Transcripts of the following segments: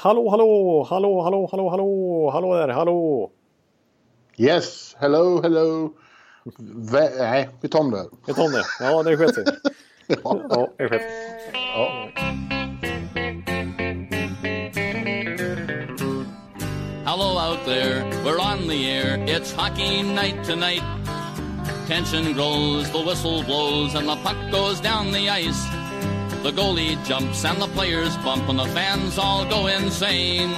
Hallå, hallå, hallå, hallå, hallå, hallå, hallå där, hallå! Yes, hello, hello. Vä nej, vi tar om det. Vi tar om det. Ja, det sket sig. Ja. Ja, det sket Ja. Hello out there, we're on the air. It's hockey night tonight. Tension grows, the whistle blows, and the puck goes down the ice. The goalie jumps and the players bump, and the fans all go insane.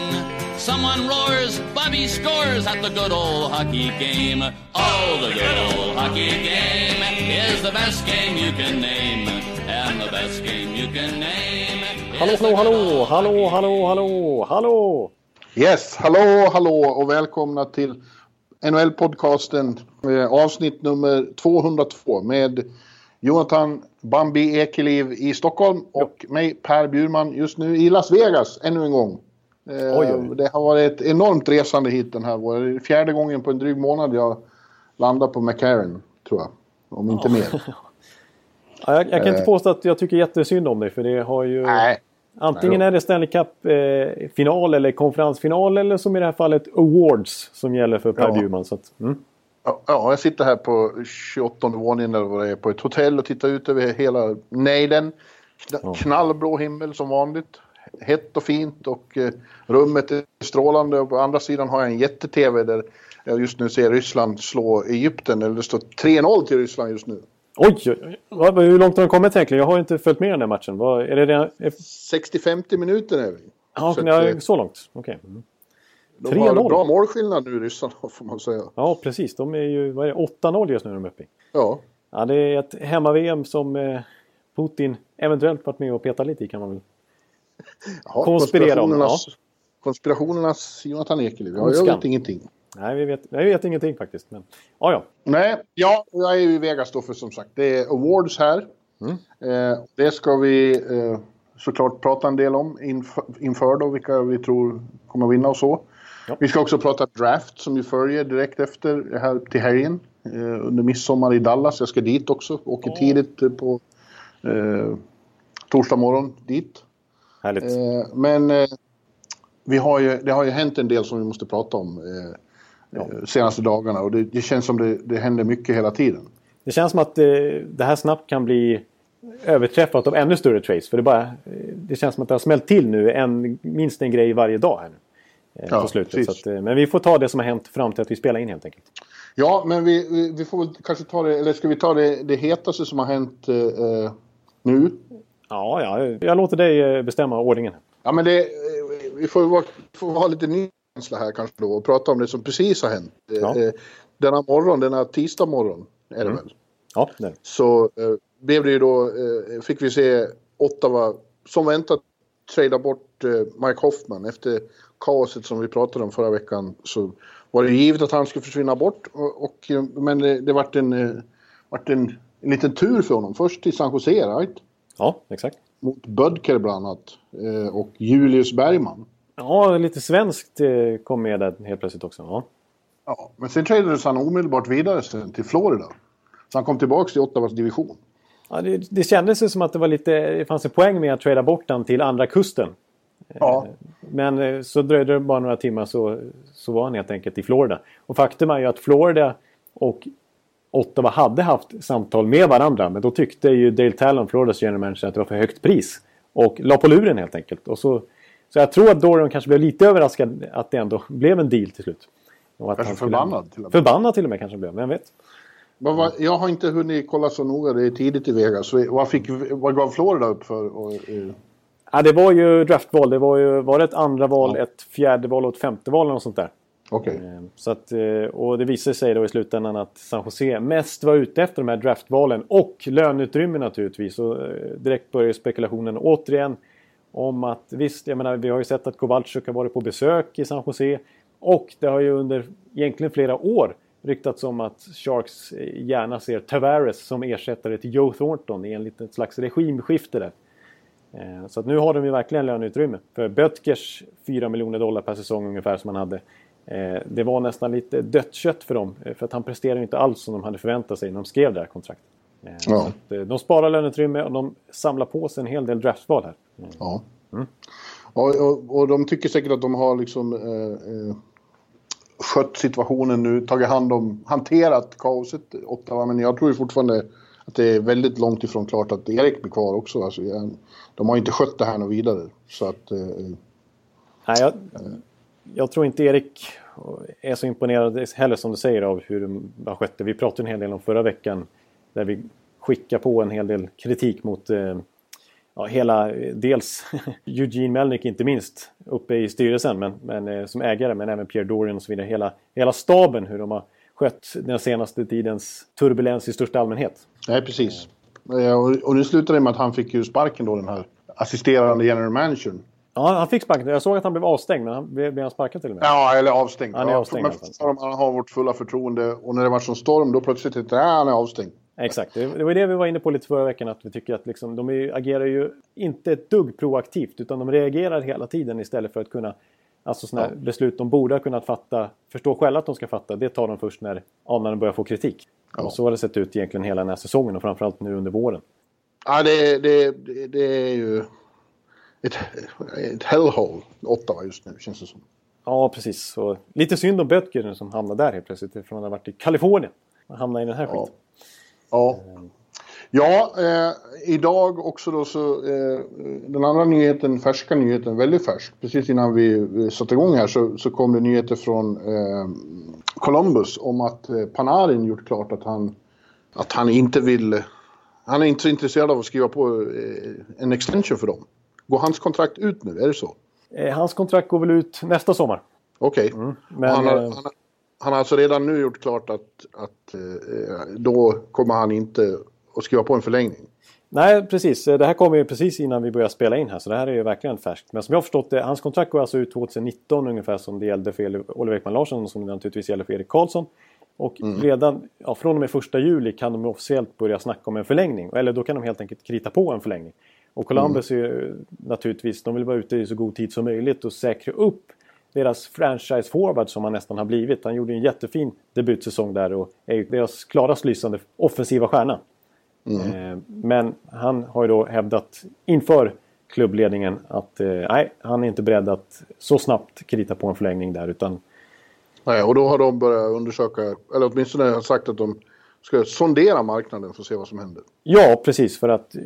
Someone roars, Bobby scores at the good old hockey game. Oh, the good old hockey game is the best game you can name. And the best game you can name. Hallå, is the hallå, good hallå, old hallå, hallå, hallå, hallå! Yes, hallå, hallå och välkomna till NHL-podcasten eh, avsnitt nummer 202 med Jonathan Bambi Ekeliv i Stockholm och mig Per Bjurman just nu i Las Vegas ännu en gång. Eh, Oj, oj. Det har varit ett enormt resande hit den här våren. Fjärde gången på en dryg månad jag landar på McCarran, tror jag. Om inte mer. Ja, jag, jag kan inte Eh. påstå att jag tycker jättesynd om dig för det har ju... Nej, Antingen är det Stanley Cup-final eller konferensfinal eller som i det här fallet Awards som gäller för Per Ja. Bjurman. Så att, mm. Ja, Ja, jag sitter här på 28 våningen eller vad det är på ett hotell och tittar ut över hela nejden. Knallblå himmel som vanligt. Hett och fint och eh, rummet är strålande och på andra sidan har jag en jätte-tv där jag just nu ser Ryssland slå Egypten. Eller det står 3-0 till Ryssland just nu. Oj, Hur långt har de kommit egentligen? Jag har inte följt med den här matchen. Vad, är det redan... är- 60-50 minuter är vi. Ja, Så att, eh, så långt. Okej. Mm. De har 3-0. bra målskillnad nu ryssarna får man säga. Ja, precis. De är ju vad är det, 8-0 just nu är de uppe i. Ja, Ja, det är ett hemma-VM som eh, Putin eventuellt varit med och petat lite i kan man väl. Jaha, Konspirera om, konspirationernas, konspirationernas Jonathan Ekeliv. Ja, jag vet ingenting. Nej, vi vet, jag vet ingenting faktiskt. Men, ja, ja. Nej, ja, jag är ju i Vegas då för som sagt. Det är awards här. Mm. Eh, det ska vi eh, såklart prata en del om inför, inför då, vilka vi tror kommer vinna och så. Ja. Vi ska också prata draft som ju följer direkt efter här till helgen. Eh, under midsommar i Dallas. Jag ska dit också. Åker Åh. tidigt på eh, torsdag morgon dit. Härligt. Eh, men eh, vi har ju, det har ju hänt en del som vi måste prata om eh, Ja. eh, senaste dagarna och det, det känns som det, det händer mycket hela tiden. Det känns som att eh, det här snabbt kan bli överträffat av ännu större trades. För det, bara, det känns som att det har smält till nu en, minst en grej varje dag här nu. Eh, Ja, på slutet. att, eh, men vi får ta det som har hänt fram till att vi spelar in helt enkelt. Ja, men vi, vi, vi får väl kanske ta det, eller ska vi ta det, det hetaste som har hänt eh, eh, nu? Ja, ja, jag låter dig bestämma ordningen. Ja, men det, vi får, vara, får ha lite ny känsla här kanske då och prata om det som precis har hänt. Ja. denna morgon, denna tisdag morgon är det Mm. väl? Ja, det. så eh, blev det ju då, eh, fick vi se Ottawa som väntat trada bort Mike Hoffman efter kaoset som vi pratade om förra veckan så var det givet att han skulle försvinna bort och, och men det, det vart en, eh, vart en, en liten tur för honom. Först till San Jose, right? Ja, exakt. Mot Bödker bland annat eh, och Julius Bergman. Ja, lite svenskt eh, kom med där helt plötsligt också. Ja. Ja, men sen tradades han omedelbart vidare sen till Florida. Så han kom tillbaka till Ottawas division. Ja, det, det kändes som att det, var lite, det fanns en poäng med att trada bort den till andra kusten. Ja, Men eh, så dröjde det bara några timmar så, så var han helt enkelt i Florida. Och faktum är ju att Florida och Ottawa hade haft samtal med varandra. Men då tyckte ju Dale Talon, Floridas general manager, att det var för högt pris. Och la på luren helt enkelt. Och så, så jag tror att Dorian kanske blev lite överraskad att det ändå blev en deal till slut. Och att Kanske han skulle- förbannad till och med. Förbannad till och med kanske blev, vem vet. Vad jag har inte hunnit kolla så noga, det är tidigt i Vegas. Så vad, fick, vad gav Florida upp för? Och, eh, Ja, det var ju draftval. Det var ju var det ett andra val, Ja. ett fjärde val och ett femte val eller något sånt där. Okej. Eh, Så att, eh, och det visade sig då i slutändan att San Jose mest var ute efter de här draftvalen och löneutrymme naturligtvis. Och eh, direkt började spekulationen återigen om att visst, jag menar vi har ju sett att Kowalczyk har varit på besök i San Jose. Och det har ju under egentligen flera år ryktats om att Sharks eh, gärna ser Tavares som ersättare till Joe Thornton i en liten slags regimskifte där. Eh, Så nu har de ju verkligen löneutrymme. För Bötkers 4 miljoner dollar per säsong ungefär som han hade. eh, Det var nästan lite dött kött för dem. eh, För att han presterade ju inte alls som de hade förväntat sig när de skrev det här kontraktet. Ja. De sparar löneutrymme och de samlar på sig en hel del draftval här. Mm. Ja. Och, och, och de tycker säkert att de har liksom eh, skött situationen nu, tagit hand om, hanterat kaoset Ottawa. Men jag tror ju fortfarande att det är väldigt långt ifrån klart att Erik blir kvar också. Alltså, de har inte skött det här något vidare. Så att... Eh, Nej, jag, jag tror inte Erik är så imponerad heller som du säger av hur de har skött det. Vi pratade en hel del om förra veckan där vi skickar på en hel del kritik mot eh, ja, hela, dels Eugene Melnick inte minst uppe i styrelsen men, men eh, som ägare men även Pierre Dorian och så vidare. Hela, hela staben hur de har skött den senaste tidens turbulens i största allmänhet. Nej, precis. Och, och nu slutade det med att han fick ju sparken då den här assisterande general managern. Ja, han fick sparken. Jag såg att han blev avstängd, men han blev, blev han sparkad till och med? Ja, eller avstängd. Han är avstängd. Ja, men han har vårt fulla förtroende och när det var som storm då plötsligt inte ja, han är avstängd. Exakt, det var det vi var inne på lite förra veckan att vi tycker att liksom, de agerar ju inte ett dugg proaktivt utan de reagerar hela tiden istället för att kunna Alltså sådana ja. beslut de borde ha kunnat fatta, förstå själva att de ska fatta, det tar de först när anarna börjar få kritik. Ja. Och så har det sett ut egentligen hela den här säsongen och framförallt nu under våren. Ja, det, det, det är ju ett, ett hellhole, Ottawa just nu känns det som. Ja, precis. Och lite synd om Böttger som hamnade där helt plötsligt från att ha varit i Kalifornien. Han hamnade i den här ja. skiten. Ja. Ja, eh, idag också då så, eh, den andra nyheten, färska nyheten, väldigt färsk. Precis innan vi, vi satte igång här så, så kom det nyheter från eh, Columbus om att eh, Panarin gjort klart att han, att han inte vill, han är inte så intresserad av att skriva på eh, en extension för dem. Går hans kontrakt ut nu, är det så? Eh, hans kontrakt går väl ut nästa sommar. Okej. Okay. Mm, han, har, han, han har alltså redan nu gjort klart att, att då kommer han inte att skriva på en förlängning. Nej, precis. Det här kom ju precis innan vi började spela in här, så det här är ju verkligen färskt. Men som jag har förstått det, hans kontrakt går alltså ut 2019 ungefär som det gällde för Oliver Ekman Larsson och som det naturligtvis gäller för Erik Karlsson. Och mm. redan ja, från och med första juli kan de officiellt börja snacka om en förlängning. Eller då kan de helt enkelt krita på en förlängning. Och Columbus mm. är ju naturligtvis, de vill vara ute i så god tid som möjligt och säkra upp deras franchise forward som han nästan har blivit. Han gjorde en jättefin debutsäsong där och är deras klarast lysande offensiva stjärna. Mm. Eh, men han har ju då hävdat inför klubbledningen att eh, nej, han är inte beredd att så snabbt krita på en förlängning där utan... Nej, och då har de börjat undersöka, eller åtminstone har sagt att de ska sondera marknaden för att se vad som händer. Ja, precis. För att eh,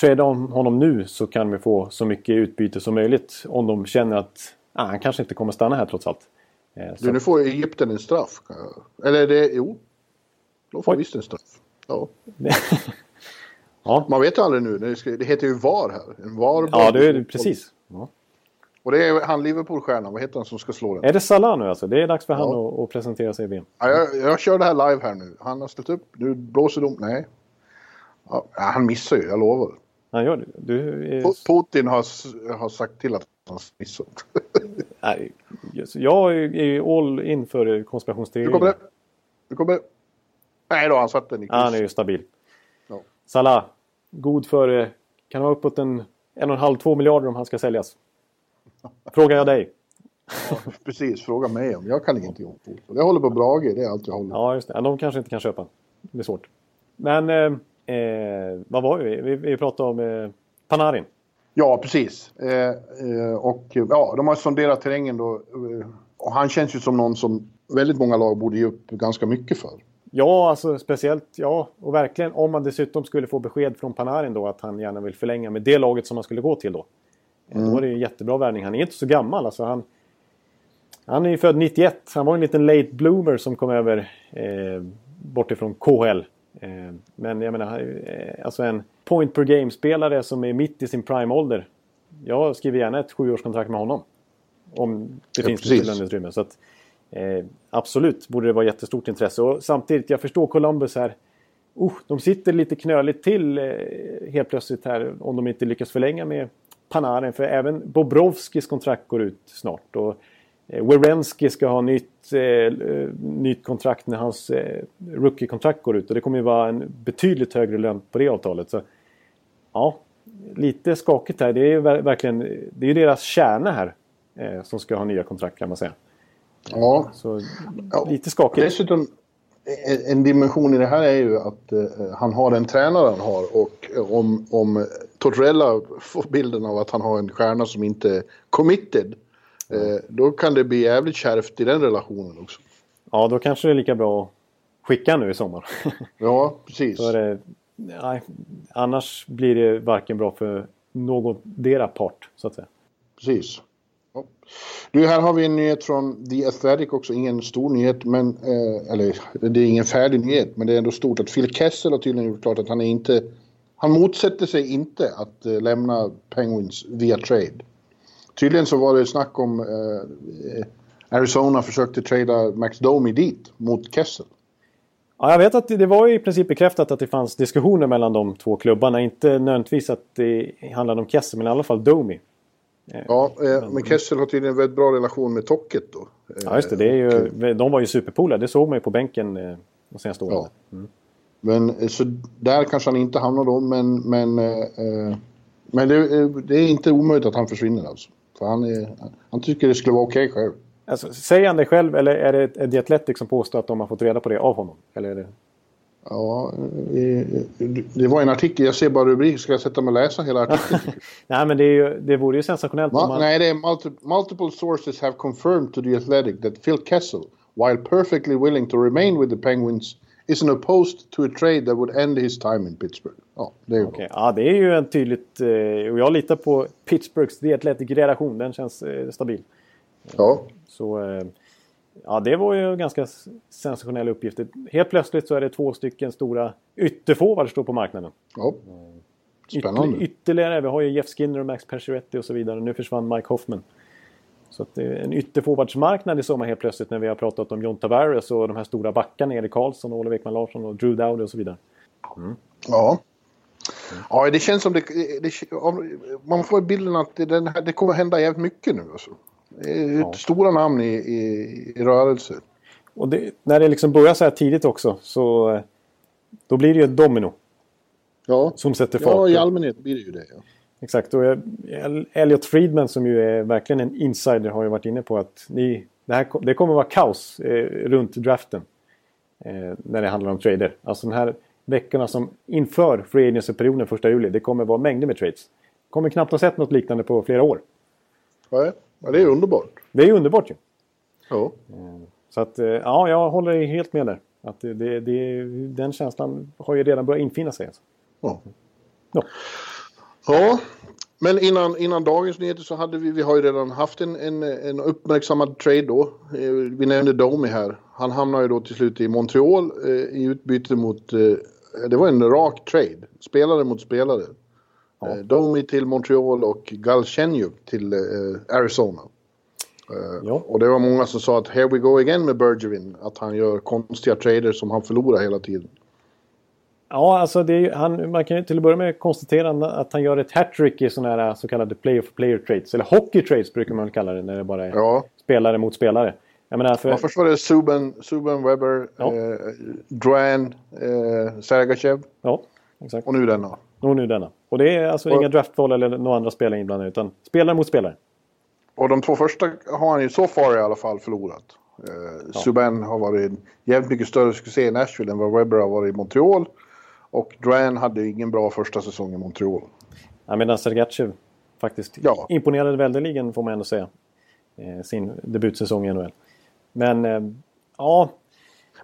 trada om honom nu så kan vi få så mycket utbyte som möjligt om de känner att ah, han kanske inte kommer stanna här trots allt. Du, nu får Egypten en straff. Eller det, jo. De får Oj. visst en straff. Ja. ja. Man vet ju aldrig nu. Det heter ju VAR här. En VAR ja, det är det precis. Ja. Och det är han Liverpool-stjärnan, vad heter han som ska slå den? Är det Salah nu alltså? Det är dags för ja. han att, att, presentera sig i VM. Ja, jag, jag kör det här live här nu. Han har ställt upp, nu blåser de... Nej. Ja, han missar ju, jag lovar. Han gör det? Du är... Putin har, har sagt till att han missar. Nej, jag är all in för konspirationsteorier. Nu kommer det. Nu kommer Nej då, han satte den i kryss. Han är ju stabil. Ja. Salah, god för... Kan vara uppåt en, en och en halv, två miljarder om han ska säljas. Frågar jag dig. Ja, precis, fråga mig om. Jag kan ingenting om fotboll. Jag håller på Brage, det är allt jag håller Ja, just det. De kanske inte kan köpa. Det blir svårt. Men eh, eh, vad var vi? Vi, vi pratade om eh, Panarin. Ja, precis. Eh, eh, och ja, de har sonderat terrängen då. Och han känns ju som någon som väldigt många lag borde ge upp ganska mycket för. Ja, alltså speciellt, ja, och verkligen om man dessutom skulle få besked från Panarin då att han gärna vill förlänga med det laget som man skulle gå till då. Mm. Då är det en jättebra värvning. Han är inte så gammal alltså. Han, han är ju född 91. Han var en liten late bloomer som kom över eh, bortifrån KHL. Eh, men jag menar, eh, alltså en point per game-spelare som är mitt i sin prime-ålder. Jag skriver gärna ett sjuårskontrakt med honom. Om det ja, finns lite löneutrymme. Så att, Eh, absolut borde det vara jättestort intresse. Och samtidigt, jag förstår Columbus här. Uh, de sitter lite knöligt till eh, helt plötsligt här om de inte lyckas förlänga med Panarin. För även Bobrovskis kontrakt går ut snart. Och eh, Werenski ska ha nytt, eh, eh nytt kontrakt när hans eh, rookie-kontrakt går ut. Och det kommer ju vara en betydligt högre lön på det avtalet. Så, ja, lite skakigt här. Det är ju verkligen det är deras kärna här eh, som ska ha nya kontrakt kan man säga. Ja. Så lite skakigt. Dessutom, en dimension i det här är ju att uh, han har den tränare han har och uh, om, om Tortorella får bilden av att han har en stjärna som inte är committed. Eh, då kan det bli jävligt kärvt i den relationen också. Ja, då kanske det är lika bra att skicka nu i sommar. Ja, precis. För, eh, nej, annars blir det varken bra för någondera part, så att säga. Precis. Du, här har vi en nyhet från The Athletic också. Ingen stor nyhet, men... Eh, eller det är ingen färdig nyhet, men det är ändå stort att Phil Kessel har tydligen gjort klart att han är inte... Han motsätter sig inte att eh, lämna Penguins via trade. Tydligen så var det snack om... Eh, Arizona försökte trada Max Domi dit mot Kessel. Ja, jag vet att det var i princip bekräftat att det fanns diskussioner mellan de två klubbarna. Inte nödvändigtvis att det handlade om Kessel, men i alla fall Domi. Ja, eh, men Kessel har tydligen en väldigt bra relation med Tocket då. Ja, just det. det är ju, de var ju superpolare. Det såg man ju på bänken eh, de senaste åren. Ja. Mm. Men eh, så där kanske han inte hamnar då, men, men, eh, men det, det, är inte omöjligt att han försvinner alltså. För han, är, han tycker det skulle vara okej okay själv. Alltså, säger han det själv eller är det The Athletic som påstår att de har fått reda på det av honom? Eller är det... Ja, det var en artikel. Jag ser bara rubriken. Ska jag sätta mig och läsa hela artikeln? nej, men det, är ju, det vore ju sensationellt Ma man... Nej, det är multi multiple sources have confirmed to the Athletic that Phil Kessel, while perfectly willing to remain with the Penguins, isn't opposed to a trade that would end his time in Pittsburgh. Ja, det är, okay. ja, det är ju en tydligt... Eh, och jag litar på Pittsburghs The Athletic-redaktion. Den känns eh, stabil. Ja. Så... Ja, det var ju ganska sensationella uppgifter. Helt plötsligt så är det två stycken stora ytterforwards står på marknaden. Ja. Spännande. Ytter, ytterligare, vi har ju Jeff Skinner och Max Pacioretty och så vidare. Nu försvann Mike Hoffman. Så att det är en ytterforwardsmarknad i sommar helt plötsligt när vi har pratat om John Tavares och de här stora backarna, Erik Karlsson, Oliver Ekman Larsson och Drew Dowdy och så vidare. Mm. Ja. Ja, det känns som det, det, Man får bilden att det, det kommer hända jävligt mycket nu alltså. Ja. Stora namn i, i, i rörelse. Och det, när det liksom börjar så här tidigt också så då blir det ju ett domino. Ja, som sätter fart. Ja, i allmänhet blir det ju det. Ja. Exakt. Och Elliot Friedman som ju är verkligen en insider har ju varit inne på att ni, det, här, det kommer vara kaos eh, runt draften. Eh, när det handlar om trader. Alltså de här veckorna som inför free agency-perioden 1 juli. Det kommer vara mängder med trades. Kommer knappt ha sett något liknande på flera år. Nej. Ja, det är underbart. Det är underbart ju. Ja. Så att, eh, ja, jag håller helt med där. Att det, det, den känslan har ju redan börjat infinna sig. Alltså. Ja. ja. Ja, men innan, innan dagens nyheter så hade vi, vi har ju redan haft en, en, en uppmärksammad trade då. Eh, vi nämnde Domi här. Han hamnar ju då till slut i Montreal eh, i utbyte mot, eh, det var en rak trade. Spelare mot spelare. Ja. Eh, Domi till Montreal och Galchenyuk till eh, Arizona. Eh, ja. Och det var många som sa att here we go again med Bergevin. Att han gör konstiga trader som han förlorar hela tiden. Ja, alltså är, han, man kan ju till att börja med konstatera att han gör ett hattrick i sådana här så kallade player for player trades. Eller hockey trades brukar man kalla det när det bara är ja. spelare mot spelare. Jag menar, för... ja, först var det Subban, Subban Weber, ja. eh, Dran, eh, Sergachev. Ja, exakt. Och nu denna. Och nu denna. Och det är alltså och, inga draftval eller några andra spelare inblandade utan spelare mot spelare. Och de två första har han ju så far i alla fall förlorat. Eh, ja. Subban har varit jävligt mycket större succé i Nashville än vad Webber har varit i Montreal. Och Dran hade ingen bra första säsong i Montreal. Ja, medan Sergachev faktiskt ja. imponerade väldeligen får man ändå säga. Eh, sin debutsäsong i NHL. Men eh, ja.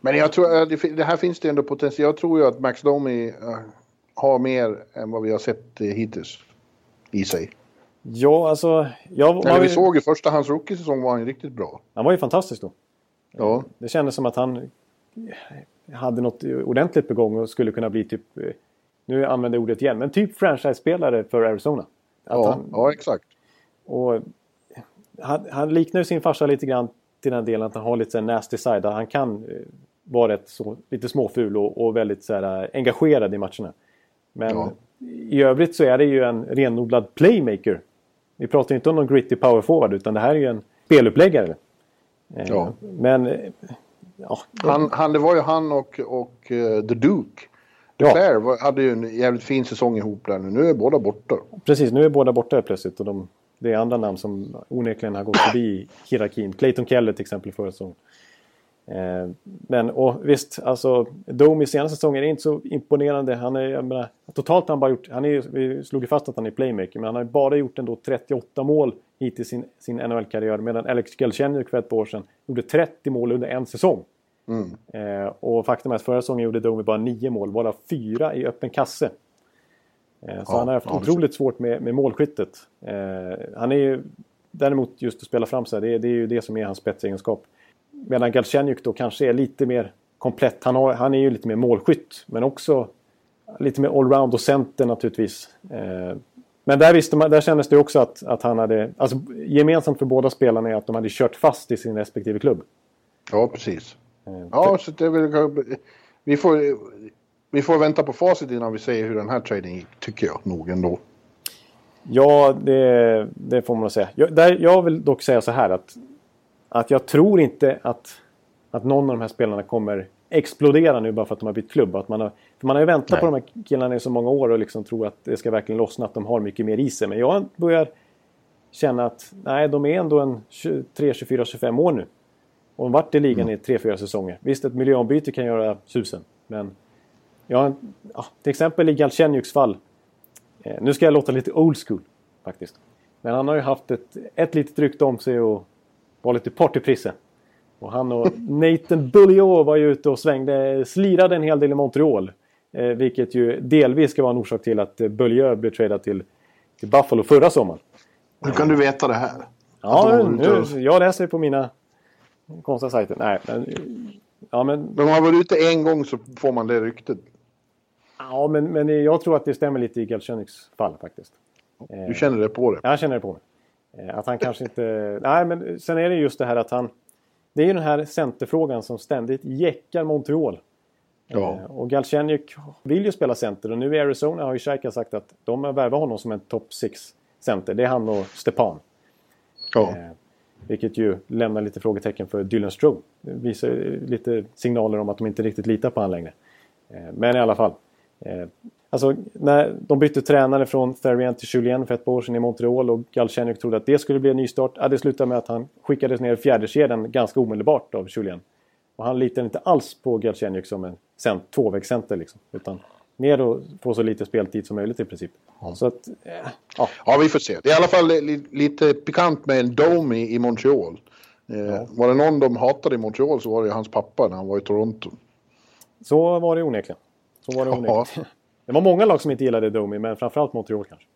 Men jag tror, eh, det här finns det ändå potential. Jag tror ju att Max Domi eh, har mer än vad vi har sett eh, hittills i sig. Ja, alltså... Jag, Eller vi såg ju första hans rookie-säsong var han ju riktigt bra. Han var ju fantastisk då. Ja. Det kändes som att han hade något ordentligt på gång och skulle kunna bli typ... Eh, nu använder jag ordet igen, men typ franchise-spelare för Arizona. Att ja, han, ja, exakt. Och han, han liknar sin farsa lite grann till den delen att han har lite så nasty side. Han kan eh, vara rätt så, lite småful och, och väldigt så här, engagerad i matcherna. Men ja. i övrigt så är det ju en renodlad playmaker. Vi pratar inte om någon gritty power forward utan det här är ju en speluppläggare. Eh, ja. Men... Ja. Han, han, det var ju han och, och uh, The Duke. Ja. hade ju en jävligt fin säsong ihop där nu. Nu är båda borta. Precis, nu är båda borta plötsligt. Och de, det är andra namn som onekligen har gått förbi hierarkin. Clayton Keller till exempel förra säsongen. Eh, men och visst, alltså Domi senaste säsongen är inte så imponerande. Han är, menar, totalt han bara gjort, han är, vi slog ju fast att han är playmaker, men han har bara gjort ändå 38 mål hittills i sin, sin NHL-karriär. Medan Alex Galchenyuk för ett par år sedan gjorde 30 mål under en säsong. Mm. Eh, och faktum är att förra säsongen gjorde Domi bara 9 mål, bara 4 i öppen kasse. Eh, så ja, han har haft ja, otroligt svårt med, med målskyttet. Eh, han är ju däremot just att spela fram sig, det, det är ju det som är hans spetsegenskap. Medan Galchenyuk då kanske är lite mer komplett. Han, har, han är ju lite mer målskytt, men också lite mer allround och center naturligtvis. Eh, men där, visste man, där kändes det också att, att han hade... Alltså, gemensamt för båda spelarna är att de hade kört fast i sin respektive klubb. Ja, precis. Eh, ja, så det är väl, vi, får, vi får vänta på facit innan vi säger hur den här traden gick, tycker jag nog ändå. Ja, det, det får man säga. Jag, där, jag vill dock säga så här att, att jag tror inte att, att någon av de här spelarna kommer explodera nu bara för att de har bytt klubb. Att man, har, för man har ju väntat nej. på de här killarna i så många år och liksom tror att det ska verkligen lossna, att de har mycket mer i sig. Men jag börjar känna att nej, de är ändå en 23, 24, 25 år nu. Och de varit i ligan mm. i 3-4 säsonger. Visst, ett miljöombyte kan göra susen. Men ja, ja, till exempel i Galchenyuks fall. Eh, nu ska jag låta lite old school faktiskt. Men han har ju haft ett, ett litet rykte om sig och var lite partyprisse. Och han och Nathan Bulliot var ju ute och svängde, slirade en hel del i Montreal. Eh, vilket ju delvis ska vara en orsak till att Bulliot blev tradad till, till Buffalo förra sommaren. Hur kan du veta det här? Ja, nu, jag läser på mina konstiga sajter. Nej, men... Ja, men... men om man varit ute en gång så får man det ryktet. Ja, men, men jag tror att det stämmer lite i Galchenyuks fall faktiskt. Du känner det på det? Jag känner det på mig. Eh, att han kanske inte... Nej, men sen är det just det här att han... Det är ju den här centerfrågan som ständigt jäckar Montreal. Ja. Eh, och Galchenyuk vill ju spela center och nu i Arizona har ju Shaika sagt att de har värvat honom som en top 6 center. Det är han och Stepan. Ja. Eh, vilket ju lämnar lite frågetecken för Dylan Stroh. Det visar lite signaler om att de inte riktigt litar på honom längre. Men i alla fall. Alltså, när de bytte tränare från Therrien till Julien för ett par år sedan i Montreal och Galchenyuk trodde att det skulle bli en nystart. Ja, det slutade med att han skickades ner i fjärdekedjan ganska omedelbart av Julien. Och han litar inte alls på Galchenyuk som en cent, tvåvägscenter liksom. Utan mer att få så lite speltid som möjligt i princip. Ja. Så att, eh, ja. ja, vi får se. Det är i alla fall lite pikant med en Dome i, i Montreal. Eh, ja. Var det någon de hatade i Montreal så var det hans pappa när han var i Toronto. Så var det onekligen. Så var det onekligen. Det var många lag som inte gillade Domi, men framförallt Montreal kanske.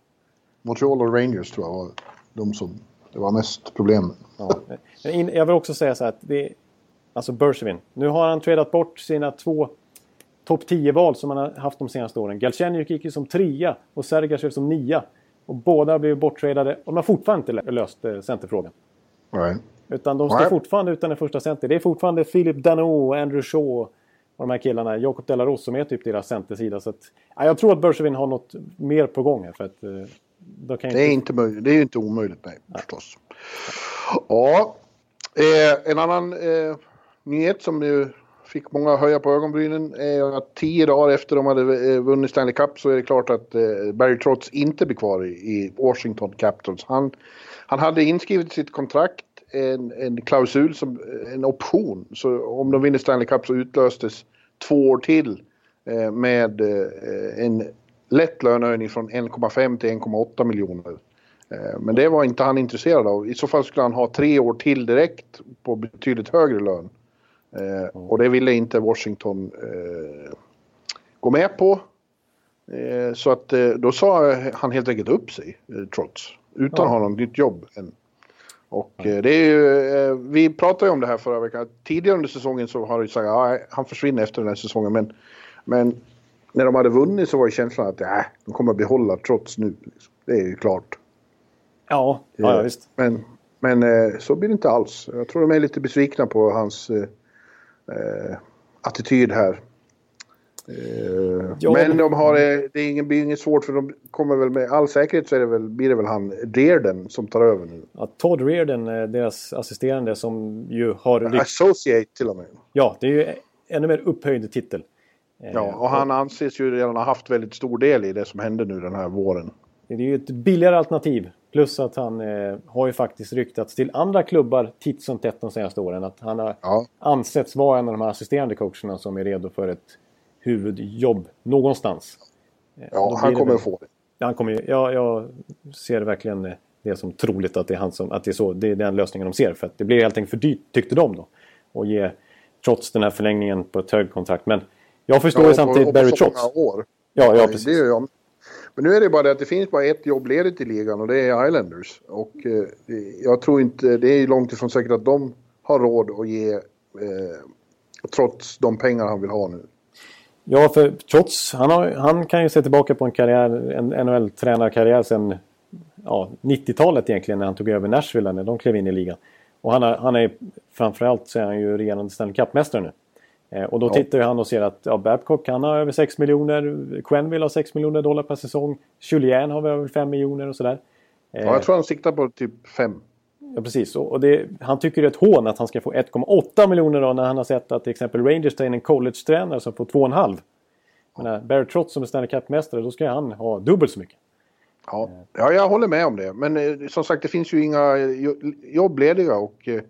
Montreal och Rangers tror jag var de som det var mest problem ja. Jag vill också säga så här att det Alltså Bergevin. Nu har han tradat bort sina två topp 10-val som han har haft de senaste åren. Galchenyuk gick ju som trea och Sergachev som nia. Och båda har blivit borttradade och de har fortfarande inte löst eh, centerfrågan. Nej. Utan de står fortfarande utan en första center. Det är fortfarande Philip Danault, Andrew Shaw och de här killarna, Jakob Delaros som är typ deras centersida. Så att, ja, jag tror att Bergevin har något mer på gång här. För att, eh, då kan det, är inte möjligt, det är inte omöjligt, nej, ja. förstås. Ja, eh, en annan eh, nyhet som ju fick många att höja på ögonbrynen är att tio dagar efter de hade eh, vunnit Stanley Cup så är det klart att eh, Barry Trotz inte blir kvar i, i Washington Capitals. Han, han hade inskrivet sitt kontrakt en, en klausul, som, en option. Så om de vinner Stanley Cup så utlöstes två år till eh, med eh, en lätt lönehöjning från 1,5 till 1,8 miljoner. Eh, men det var inte han intresserad av. I så fall skulle han ha tre år till direkt på betydligt högre lön. Eh, och det ville inte Washington eh, gå med på. Eh, så att då sa han helt enkelt upp sig, trots. Utan att ha något nytt jobb än. Och mm. det är ju, eh, vi pratade ju om det här förra veckan. Tidigare under säsongen så har det sagt att ja, han försvinner efter den här säsongen. Men, men när de hade vunnit så var ju känslan att ja, de kommer att behålla trots nu. Det är ju klart. Ja, ja, ja visst. Men, men så blir det inte alls. Jag tror de är lite besvikna på hans eh, attityd här. Eh, ja, men de har, eh, det är ingen, blir inget svårt för de kommer väl med all säkerhet så är det väl, blir det väl han Reardon som tar över nu. Ja, Todd Reardon, deras assisterande som ju har... Associate till och med. Ja, det är ju ännu mer upphöjd titel. Eh, ja, och han anses ju redan ha haft väldigt stor del i det som hände nu den här våren. Det är ju ett billigare alternativ Plus att han eh, har ju faktiskt ryktats till andra klubbar titt som tätt de senaste åren. Att han har Ja. ansetts vara en av de här assisterande coacherna som är redo för ett huvudjobb någonstans. Eh, Ja, han det kommer att få det. Ja, Han kommer, ja, jag ser verkligen eh, det som troligt att det är, han som, att det är, så, det är den lösningen de ser. För att det blir helt enkelt för dyrt, tyckte de då. Och ge, trots den här förlängningen på ett högt kontrakt. Men jag förstår ju och samtidigt och Barry Trotz. år. Ja, ja, Det precis. gör jag. Men nu är det bara det att det finns bara ett jobb ledigt i ligan och det är Islanders. Och eh, jag tror inte, det är långt ifrån säkert att de har råd att ge eh, trots de pengar han vill ha nu. Ja, för trots, han, har, han kan ju se tillbaka på en karriär, en NHL-tränarkarriär sedan ja, 90-talet egentligen när han tog över Nashville när de klev in i ligan. Och han, har, han är framförallt så är han ju regerande Stanley Cup-mästare nu. Eh, och då Ja. tittar han och ser att ja, Babcock han har över 6 miljoner, Quenneville har 6 miljoner dollar per säsong, Julien har över 5 miljoner och sådär. Eh, Ja, jag tror han siktar på typ fem. Ja, precis. Och och det, han tycker det är ett hån att han ska få 1,8 miljoner då när han har sett att till exempel Rangers tar in en college-tränare som får 2,5. Men Barry Trotz som är Stanley Cup-mästare, då ska han ha dubbelt så mycket. Ja. ja, jag håller med om det. Men eh, som sagt, det finns ju inga jobb lediga och eh,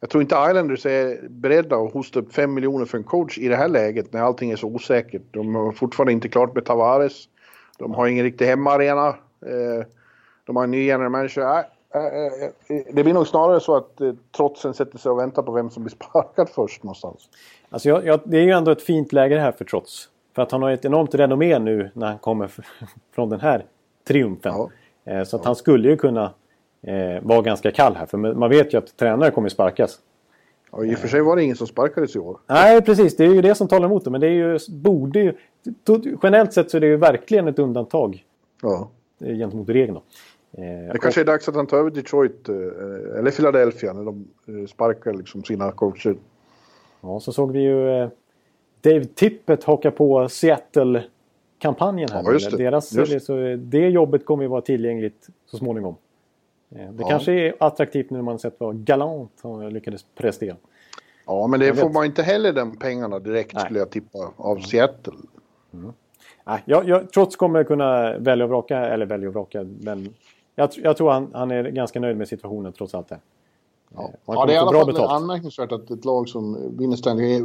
jag tror inte Islanders är beredda att hosta upp 5 miljoner för en coach i det här läget när allting är så osäkert. De har fortfarande inte klart med Tavares. De har ingen riktig hemmaarena. Eh, de har en ny general manager. Äh, Nej, eh, eh, det blir nog snarare så att eh, trotsen sätter sig och väntar på vem som blir sparkad först någonstans. Alltså jag, jag, det är ju ändå ett fint läge det här för Trotz. För att han har ett enormt renommé nu när han kommer från den här triumfen. Ja. Eh, så att han skulle ju kunna eh, vara ganska kall här. För man vet ju att tränare kommer sparkas. Ja, I och för sig var det ingen som sparkades i år. Nej, precis. Det är ju det som talar emot det. Men det är ju, borde ju... Generellt sett så är det ju verkligen ett undantag Ja. eh, gentemot regeln. Då. Eh, Det kanske är dags att han tar över Detroit eh, eller Philadelphia när de eh, sparkar liksom sina coacher. Ja, så såg vi ju Dave Tippett haka på Seattle-kampanjen här. Ja, just det. Deras, Just. Så det jobbet kommer ju vara tillgängligt så småningom. Det Ja. kanske är attraktivt nu när man sett vad Galant han lyckades prestera. Ja, men det Jag får vet. man inte heller de pengarna direkt Nej. skulle jag tippa av Seattle. Nej, jag, jag, trots kommer kunna välja och vraka, eller välja och vraka, men jag, jag tror han, han är ganska nöjd med situationen trots allt det. Ja, Han ja det är i alla fall anmärkningsvärt att ett lag som vinner Stanley...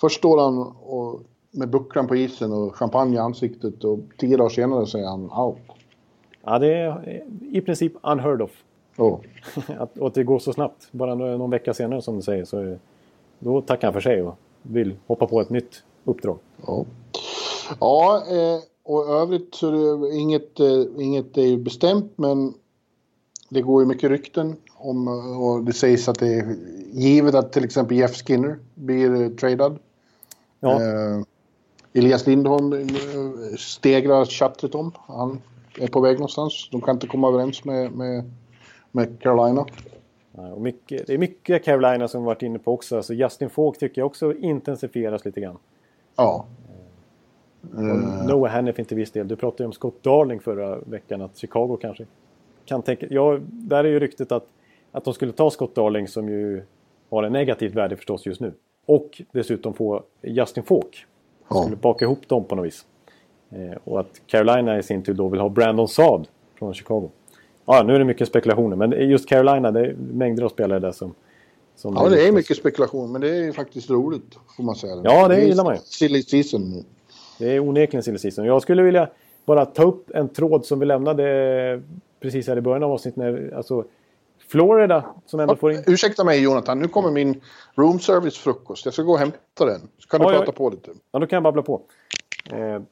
Först står han och, med bucklan på isen och champagne i ansiktet och tio dagar senare säger han out. Ja, det är eh, i princip unheard of. Oh. att, och att det går så snabbt. Bara nå- någon vecka senare som du säger så är- då tackar han för sig och vill hoppa på ett nytt uppdrag. Ja, ja eh, och övrigt så är det inget, eh, inget är ju bestämt men det går ju mycket rykten om eh, och det sägs att det är givet att till exempel Jeff Skinner blir eh, tradad. Ja, Eh, Elias Lindholm stegrar chattret om. Han är på väg någonstans. De kan inte komma överens med, med, med Carolina. Och mycket, det är mycket Carolina som varit inne på också. Alltså Justin Falk tycker jag också intensifieras lite grann. Ja. Eh, Noah Hannifin till viss del. Du pratade ju om Scott Darling förra veckan. Att Chicago kanske kan tänka... Ja, där är ju ryktet att, att de skulle ta Scott Darling som ju har en negativt värde förstås just nu. Och dessutom få Justin Falk. Ja. Skulle baka ihop dem på något vis. Eh, och att Carolina i sin tur då vill ha Brandon Saad från Chicago. Ja, nu är det mycket spekulationer. Men just Carolina, det är mängder av spelare där som... som ja, det är mycket spekulation men det är faktiskt roligt får man säga. Ja, det är gillar man ju. Silly season. Det är onekligen silly season. Jag skulle vilja bara ta upp en tråd som vi lämnade precis här i början av avsnittet. När, alltså Florida som ändå får in... Ursäkta mig Jonathan, nu kommer min room service frukost. Jag ska gå och hämta den. Så kan du oj. prata på lite. Ja, då kan jag babbla på. Eh,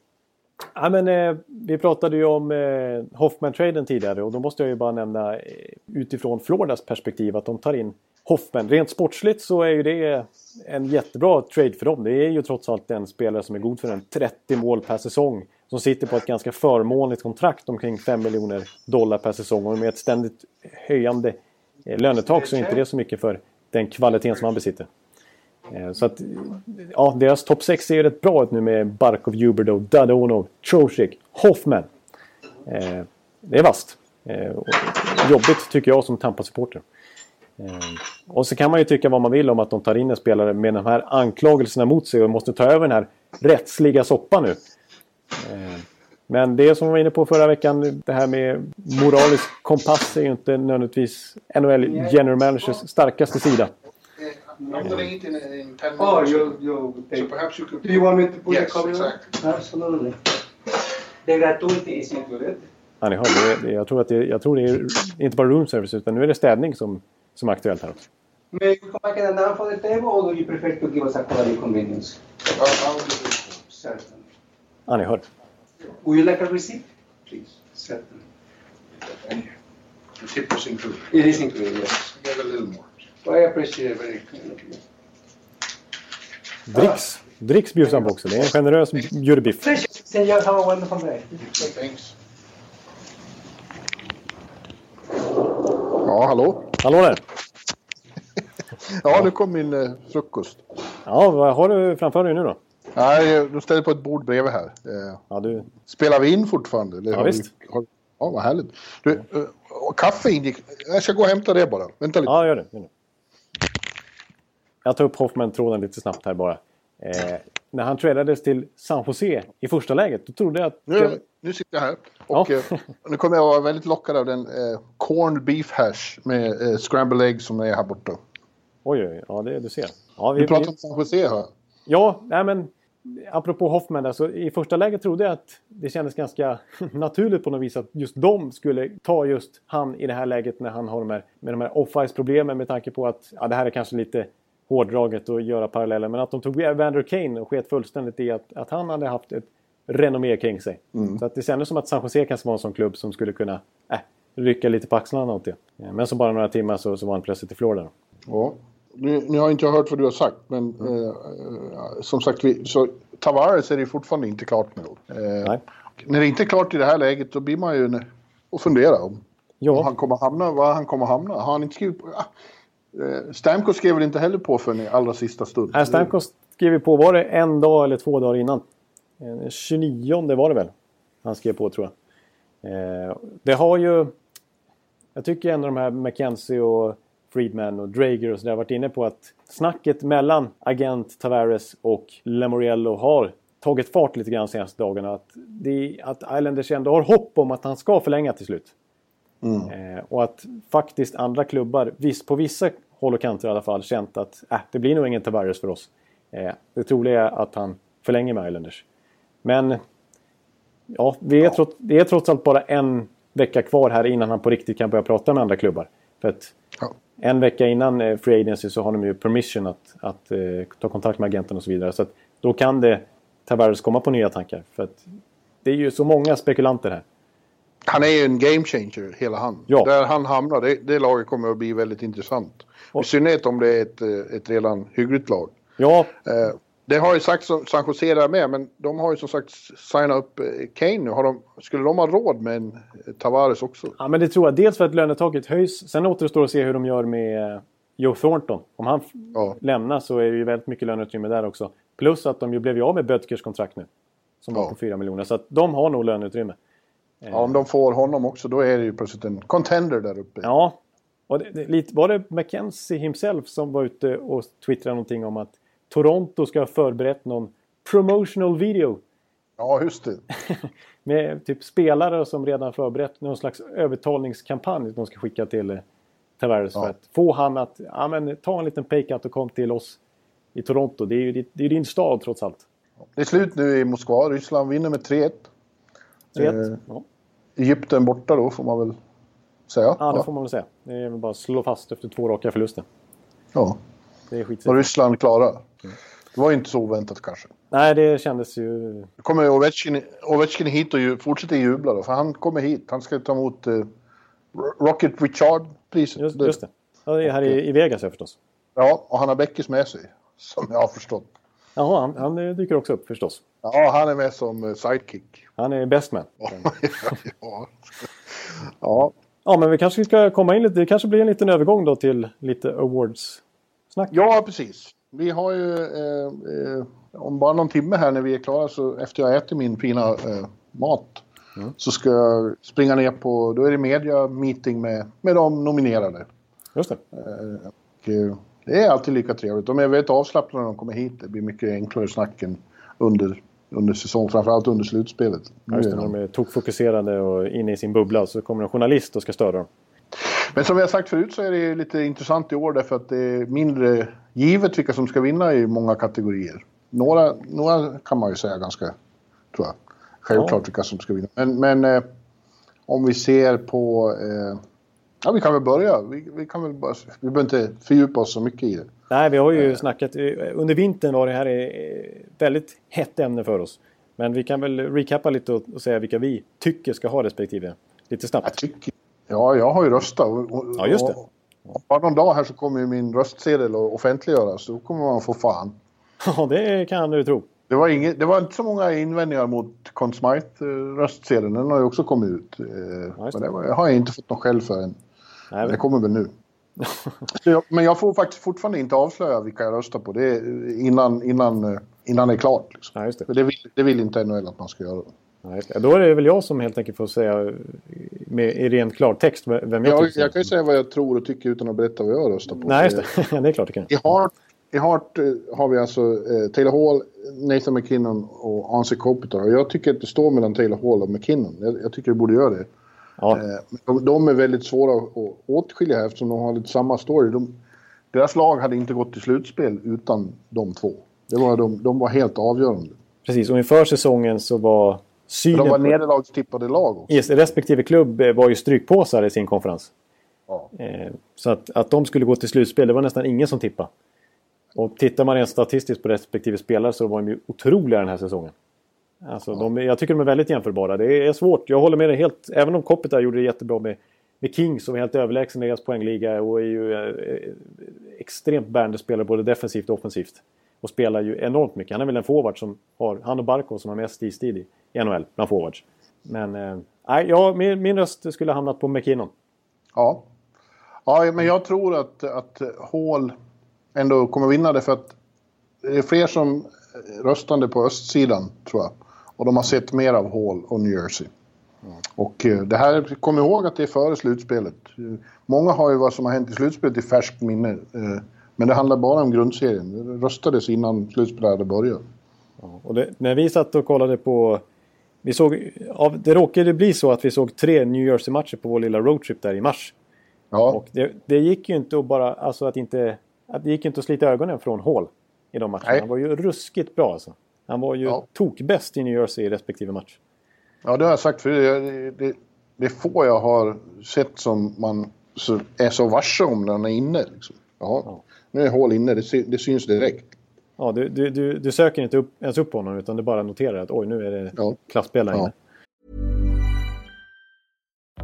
ja, men, eh, vi pratade ju om eh, Hoffman-traden tidigare och då måste jag ju bara nämna eh, utifrån Floridas perspektiv att de tar in Hoffman. Rent sportsligt så är ju det en jättebra trade för dem. Det är ju trots allt en spelare som är god för en 30 mål per säsong. Som sitter på ett ganska förmånligt kontrakt omkring 5 miljoner dollar per säsong. Och med ett ständigt höjande eh, lönetak så är inte det så mycket för den kvaliteten som han besitter. Eh, så att, ja, deras topp 6 ser ju rätt bra ut nu med Barkov, Huberdo, Dadonov, Trocek, Hoffman. Eh, det är vasst. Eh, och jobbigt tycker jag som Tampa-supporter. Eh, och så kan man ju tycka vad man vill om att de tar in en spelare med de här anklagelserna mot sig och måste ta över den här rättsliga soppan nu. Eh, Men det som vi var inne på förra veckan, det här med moralisk kompass är ju inte nödvändigtvis NHL general managers starkaste sida. I'm gonna eat in, in 10 minutes. Oh, you, you So perhaps you could... Do you want me to put Yes, the cover? exactly. Absolutely. The gratuity is included. Ja, ni hör, det, det, jag, tror att det, jag tror det är inte bara room service utan nu är det städning som, som är aktuellt här också. May we come back and down for the table, or do you prefer to give us a quality convenience? I'll, I'll do this. Certainly. Ja, ni hör. Would you like a receipt? Please. The tip is included. It is included, yes. Get a little more. Well, I appreciate it very kind of you. Dricks. Dricks bjuds han på också. Det är en generös jurybiff. Sen you have a wonderful day. Thanks. Ja, hallå? Hallå där! Ja, nu kom min eh, frukost. Ja, vad har du framför dig nu då? Nej, de ställer på ett bord bredvid här. Eh, Ja, du... spelar vi in fortfarande? Eller Ja, har vi- visst. har, ja, vad härligt. Du, eh, kaffe ingick. Jag ska gå och hämta det bara. Vänta lite. Ja, gör det. Gör det. Jag tar upp Hoffman-tråden lite snabbt här bara. Eh, när han tradades till San Jose i första läget, då trodde jag att... Nu, nu sitter jag här. Och Ja. eh, nu kommer jag vara väldigt lockad av den eh, corned beef hash med eh, scrambled egg som är här borta. Oj, oj, ja det du ser. Ja, vi, Vi pratar vi, om San Jose här. ja nej men apropå Hoffman där, så i första läget trodde jag att det kändes ganska naturligt på något vis att just de skulle ta just han i det här läget när han har de här, med de här off-ice-problemen med tanke på att ja, det här är kanske lite hårdraget att göra paralleller, men att de tog Evander Kane och sket fullständigt i att, att han hade haft ett renommé kring sig. Så att det kändes som att San Jose kanske var en sån klubb som skulle kunna äh, rycka lite på axlarna åt det. Eh, Men så bara några timmar så, så var han plötsligt i Florida. Ja. Nu, nu har inte jag hört vad du har sagt, men Mm. eh, eh, som sagt, vi, så Tavares är det fortfarande inte klart med. Eh, när det inte är klart i det här läget, då blir man ju och fundera om om Ja, han kommer hamna, var han kommer hamna. Har han inte skrivit på? Eh, Stamkos skrev väl inte heller på för i allra sista stund. Nej, Stamkos skrev ju på, var det en dag eller två dagar innan? Eh, 29 det var det väl? Han skrev på tror jag. Eh, det har ju... Jag tycker ändå de här McKenzie och Friedman och Drager och sådär varit inne på att snacket mellan agent Tavares och Lemoriello har tagit fart lite grann de senaste dagarna. Att, det, att Islanders ändå har hopp om att han ska förlänga till slut. Eh, och att faktiskt andra klubbar, viss, på vissa håll och kanter i alla fall, känt att äh, det blir nog ingen Tavares för oss. Eh, det troliga är att han förlänger med Islanders. Men ja, det är, Trots, det är trots allt bara en vecka kvar här innan han på riktigt kan börja prata med andra klubbar. För att Ja. en vecka innan eh, Free Agency så har de ju permission att, att eh, ta kontakt med agenten och så vidare. Så att då kan det Tavares komma på nya tankar. För att det är ju så många spekulanter här. Han är ju en game changer, hela han. Ja. Där han hamnar, det, det laget kommer att bli väldigt intressant. Och- I synnerhet om det är ett, eh, ett redan hyggligt lag. Ja, Eh, det har ju sagt San Jose där med, men de har ju som sagt signat upp eh, Kane nu. Har de, skulle de ha råd med en Tavares också? Ja, men det tror jag. Dels för att lönetaket höjs. Sen återstår att se hur de gör med Joe Thornton. Om han Ja. lämnar så är det ju väldigt mycket löneutrymme där också. Plus att de ju blev ju av med Bödkers kontrakt nu. Som var Ja. på 4 miljoner. Så att de har nog löneutrymme. Ja, om de får honom också, då är det ju plötsligt en contender där uppe. Ja. Och det, det, var det McKenzie himself som var ute och twittrade någonting om att Toronto ska ha förberett någon promotional video. Ja, just det. Med typ spelare som redan förberett någon slags övertalningskampanj de ska skicka till eh, Tavares Ja. för att få han att ja, men, ta en liten paycut och kom till oss i Toronto. Det är ju det är din stad trots allt. Det är slut nu i Moskva. Ryssland vinner med 3-1. 3-1. Eh. Ja. Egypten borta då, får man väl säga. ja, det får man väl säga. Det är väl bara att slå fast efter två raka förluster. ja. Det är skitsigt. Ryssland klara. Det var ju inte så oväntat kanske. Nej, det kändes ju... Nu kommer Ovechkin, Ovechkin hit och ju, fortsätter jubla då, för han kommer hit. Han ska ta emot eh, Rocket Richard-priset. Just, just det. Ja, det är här i, i Vegas ja, förstås. Ja, och han har Beckis med sig, som jag har förstått. Jaha, han, han dyker också upp förstås. Ja, han är med som eh, sidekick. Han är best man. ja. ja. Ja, men vi kanske ska komma in lite. Det kanske blir en liten övergång då till lite awards-snack. ja, precis. Vi har ju eh, eh, om bara någon timme här när vi är klara, så efter jag ätit min fina eh, mat, så ska jag springa ner på, då är det media meeting med, med de nominerade. Just det. Och, eh, det är alltid lika trevligt. De är väldigt avslappnade när de kommer hit. Det blir mycket enklare snack än under under säsong, framförallt under slutspelet. Just det, när de är tokfokuserade och inne i sin bubbla så kommer en journalist och ska störa dem. Men som vi har sagt förut så är det lite intressant i år därför att det är mindre givet vilka som ska vinna i många kategorier. Några, några kan man ju säga ganska, tror jag, självklart ja. vilka som ska vinna. Men, men eh, om vi ser på... Eh, ja, vi kan väl börja. Vi, vi, kan väl bara, vi behöver inte fördjupa oss så mycket i det. Nej, vi har ju eh. snackat... Under vintern var det här ett väldigt hett ämne för oss. Men vi kan väl recappa lite och, och säga vilka vi tycker ska ha respektive. Lite snabbt. Jag tycker, ja, jag har ju röstat. Och, ja, just det. Bara någon dag här så kommer ju min röstsedel att offentliggöras. Då kommer man få fan. Ja, det kan du tro. Det var, inget, det var inte så många invändningar mot Conn Smythe-röstsedeln. Den har ju också kommit ut. Eh, ja, men det har jag inte fått någon skäll för än. Nej, det kommer väl nu. jag, men jag får faktiskt fortfarande inte avslöja vilka jag röstar på. Det är innan, innan, eh, innan det är klart. Liksom. Ja, det. Det, vill, det vill inte NHL att man ska göra. Ja, då är det väl jag som helt enkelt får säga med, i ren klartext vem jag ja, tycker. Jag kan ju säga vad jag tror och tycker utan att berätta vad jag röstar på. Nej, just det. det är klart det kan. I Hart, i Hart eh, har vi alltså eh, Taylor Hall, Nathan McKinnon och Anse Kopitar. Och jag tycker att det står mellan Taylor Hall och McKinnon. Jag, jag tycker det borde göra det. Ja. Eh, de, de, är väldigt svåra att åtskilja här eftersom de har lite samma story. De, deras lag hade inte gått till slutspel utan de två. Det var, de, de var helt avgörande. Precis, och inför säsongen så var synen... De var nederlagstippade lag också. Yes, respektive klubb eh, var ju strykpåsar i sin konferens. Ja. Eh, så att, att de skulle gå till slutspel, det var nästan ingen som tippade. Och tittar man rent statistiskt på respektive spelare så var de ju otroliga den här säsongen. Alltså, de, jag tycker de är väldigt jämförbara. Det är svårt. Jag håller med dig helt. Även om Kopitar gjorde det jättebra med, med King som är helt överlägsen i deras poängliga och är ju eh, extremt bärande spelare både defensivt och offensivt. Och spelar ju enormt mycket. Han är väl en forward som har, han och Barco som har mest istid i NHL bland forwards. Men eh, ja, min, min röst skulle ha hamnat på McKinnon. Ja. Ja, men jag tror att, att Hall ändå kommer vinna det för att det är fler som röstande på östsidan, tror jag. Och de har sett mer av Hall och New Jersey. Mm. Och eh, det här, kom ihåg att det är före slutspelet. Många har ju vad som har hänt i slutspelet i färskt minne. Eh, men det handlar bara om grundserien. Det röstades innan slutspelet hade börjat. Ja, och det, när vi satt och kollade på... Vi såg, av, det råkade bli så att vi såg tre New Jersey-matcher på vår lilla roadtrip där i mars. Ja. Och det, det, gick ju inte att bara... Alltså att inte... Att det gick inte att slita ögonen från Hall i de matcherna. Nej. Han var ju ruskigt bra alltså. Han var ju ja. tokbäst i New Jersey i respektive match. Ja, det har jag sagt förut. Det, det, är få jag har sett som man så, är så varse om när han är inne. Liksom. Jaha, ja. nu är hål inne, det, det syns direkt. Ja, du, du, du, du söker inte upp, ens upp på honom utan du bara noterar att oj, nu är det ja. klasspel där inne.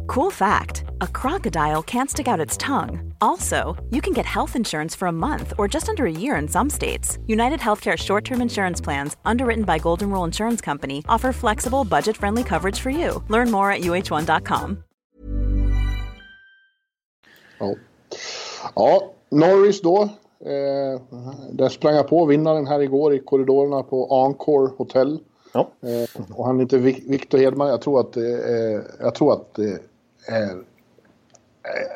Cool fact a crocodile can't stick out its tongue. Also, you can get health insurance for a month or just under a year in some states. United Healthcare short term insurance plans, underwritten by Golden Rule Insurance Company, offer flexible, budget friendly coverage for you. Learn more at uh1.com. Ja. ja, Norris då. Eh, där sprang jag på vinnaren här igår i korridorerna på Encore Hotel. Ja. Eh, och han heter Victor Hedman. Jag tror att, eh, jag tror att är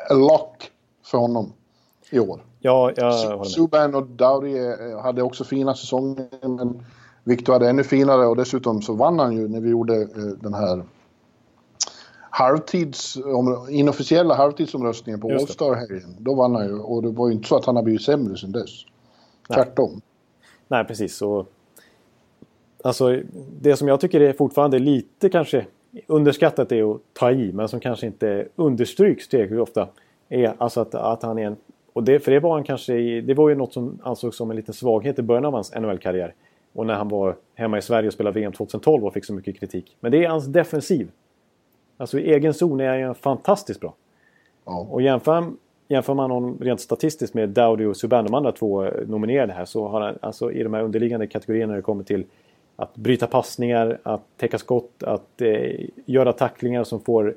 en lock för honom i år. Ja, jag håller med. Subban och Dowdy eh, hade också fina säsonger, men Victor hade ännu finare och dessutom så vann han ju när vi gjorde eh, den här halvtids, inofficiella halvtidsomröstningen på All Star-helgen. Då vann han ju och det var ju inte så att han har blivit sämre sen dess. Nej. Tvärtom. Nej, precis. Och, alltså, det som jag tycker är fortfarande lite kanske underskattat är att ta i, men som kanske inte understryks tillräckligt ofta. Är alltså att, att han är en... Och det, för det var han kanske det var ju något som ansågs som en liten svaghet i början av hans NHL-karriär. Och när han var hemma i Sverige och spelade VM 2012 och fick så mycket kritik. Men det är hans defensiv. Alltså i egen zon är han fantastiskt bra. Ja. Och jämför, jämför man honom rent statistiskt med Dowdy och Subban, de andra två nominerade här, så har han alltså i de här underliggande kategorierna när det kommer till att bryta passningar, att täcka skott, att eh, göra tacklingar som får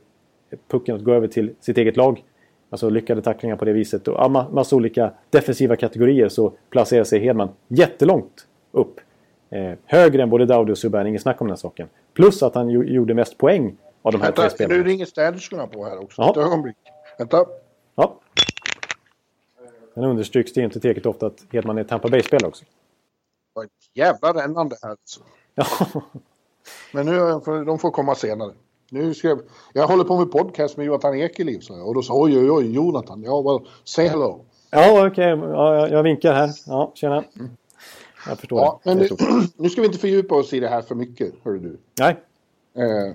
pucken att gå över till sitt eget lag. Alltså lyckade tacklingar på det viset. Och ja, massa olika defensiva kategorier så placerar sig Hedman jättelångt upp. Eh, högre än både Dowdy och Subban, inget snack om den saken. Plus att han gjorde mest poäng av de här Vänta, tre spelarna. Nu ringer städerskorna på här också. Ett ögonblick. Vänta. Ja. Men understryks det inte tillräckligt ofta att Hedman är Tampa Bay-spelare också. Var ett jävla rännande här. Alltså. Ja. Men nu, de får komma senare. Nu ska jag, jag håller på med podcast med Jonathan Ekeliv, sa jag. Och då sa oj, oj, oj, Jonathan. Ja, well, say hello. Ja, okej. Ja, jag, jag vinkar här. Ja, tjena. Jag förstår. Ja, men Jag förstår. nu ska vi inte fördjupa oss i det här för mycket, hör du. Nej. Eh,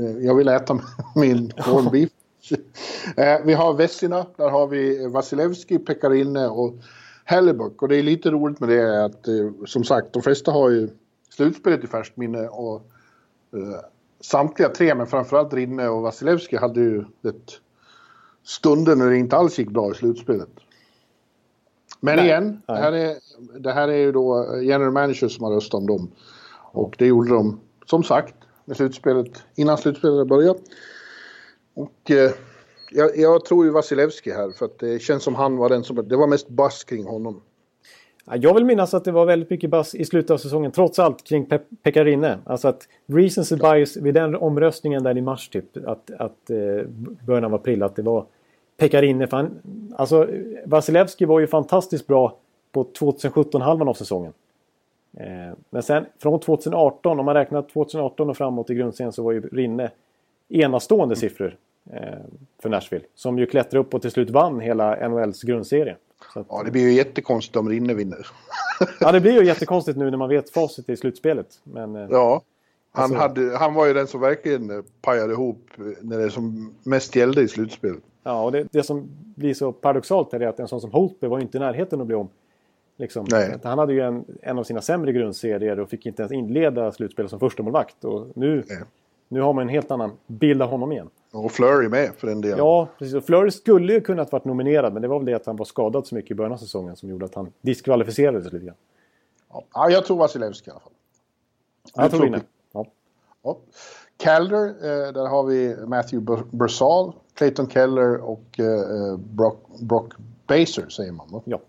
eh, jag vill äta min corned beef. eh, vi har Vessina, där har vi Vasilevski, Pekarinne och Hellebuck. Och det är lite roligt med det är att eh, som sagt, de flesta har ju slutspelet i färskt minne och eh, samtliga tre, men framförallt Rinne och Vasilevski hade ju ett stunder när det inte alls gick bra i slutspelet. Men Nej. igen, det här, är, det här är ju då general manager som har röstat om dem. Och det gjorde de, som sagt, med slutspelet, innan slutspelet började. Och eh, jag, jag tror ju Vasilevski här, för att det känns som han var den som... Det var mest buzz kring honom. Ja, Jag vill minnas att det var väldigt mycket buzz i slutet av säsongen, trots allt, kring Pe Pekarinne. Alltså att recency bias vid den omröstningen där i mars, typ, att, att eh, början av april, att det var Pekarinne. För han, alltså, Vasilevski var ju fantastiskt bra på 2017-halvan av säsongen. Eh, men sen från 2018, om man räknar 2018 och framåt i grundserien, så var ju Rinne enastående siffror eh, för Nashville. Som ju klättrade upp och till slut vann hela NHLs grundserie. Att, Ja, det blir ju jättekonstigt om Rinne vinner. Ja, det blir ju jättekonstigt nu när man vet facit i slutspelet. Men eh, Ja. Han, Alltså- hade, han var ju den som verkligen eh, pajade ihop eh, när det som mest gällde i slutspelet. ja, och det, det som blir så paradoxalt är att en sån som Holtby var ju inte i närheten att bli om. Liksom. Nej. Att Han hade ju en, en av sina sämre grundserier och fick inte ens inleda slutspelet som första målvakt. Och nu, Nej. Nu har man en helt annan bild av honom igen. Och Flurry med för den delen. Ja, precis. Och Fleury skulle ju kunnat varit nominerad, men det var väl det att han var skadad så mycket i början av säsongen som gjorde att han diskvalificerades lite grann. Ja, jag tror Vasilevski i alla fall. Jag tror tror inne. vi. Ja. Ja. Calder, eh, där har vi Matthew Bursal, Clayton Keller och eh, Brock, Brock Baser säger man va? ja.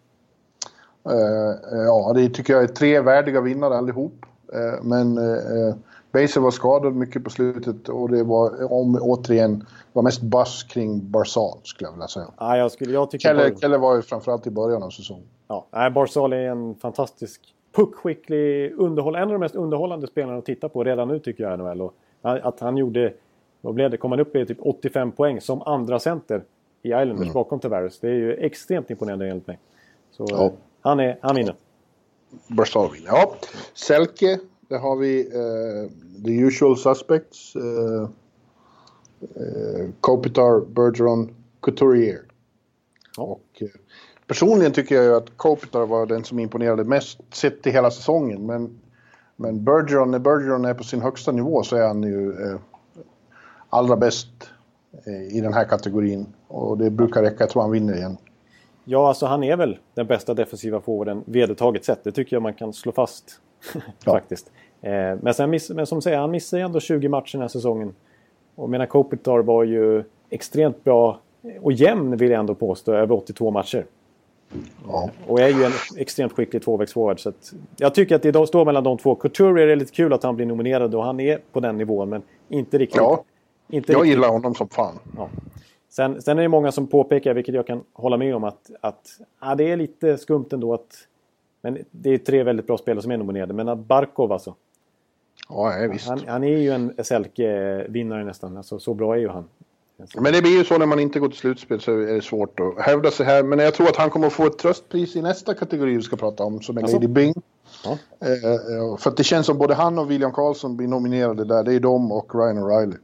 Eh, ja, det tycker jag är tre värdiga vinnare allihop. Eh, men eh, Baser var skadad mycket på slutet och det var om, återigen var mest buzz kring Barzal skulle jag vilja säga. Ja, jag, skulle, jag tycker bara- Keller var ju framförallt i början av säsongen. Ja, nej, Barzal är en fantastisk puckskicklig underhåll. En av de mest underhållande spelarna att titta på redan nu tycker jag i NHL. Och att han gjorde, vad blev det, kom han upp i typ 85 poäng som andra center i Islanders bakom Tavares. Det är ju extremt imponerande enligt mig. Så Ja. eh, han, är, han vinner. Barzal vinner. Ja, Selke, där har vi eh, the usual suspects. Eh, eh, Kopitar, Bergeron, Couturier. Och, personligen tycker jag ju att Kopitar var den som imponerade mest sett till hela säsongen. Men, men Bergeron, när Bergeron är på sin högsta nivå så är han ju eh, allra bäst eh, i den här kategorin. Och det brukar räcka, jag tror han vinner igen. Ja, alltså han är väl den bästa defensiva forwarden vedertaget sett. Det tycker jag man kan slå fast. Faktiskt. Eh, men, sen miss, men som säger, han missade ändå 20 matcher den här säsongen. Och menar Kopitar var ju extremt bra och jämn vill jag ändå påstå över 82 matcher. Ja. Och är ju en extremt skicklig tvåvägsforward. Så jag tycker att det idag står mellan de två. Couturier är lite kul att han blir nominerad och han är på den nivån. Men inte riktigt. Ja, inte jag riktigt. gillar honom som fan. Ja. Sen, sen är det många som påpekar, vilket jag kan hålla med om, att, att ja, det är lite skumt ändå att... Men det är tre väldigt bra spelare som är nominerade. Men att Barkov alltså. Ja, ja, visst. Han, han är ju en Selke-vinnare nästan. Alltså, så bra är ju han. Men det blir ju så när man inte går till slutspel så är det svårt att hävda sig här. Men jag tror att han kommer att få ett tröstpris i nästa kategori vi ska prata om som är Alltså? Lady Bing. Ja. Eh, eh, för att det känns som både han och William Karlsson blir nominerade där. Det är de och Ryan O'Reilly.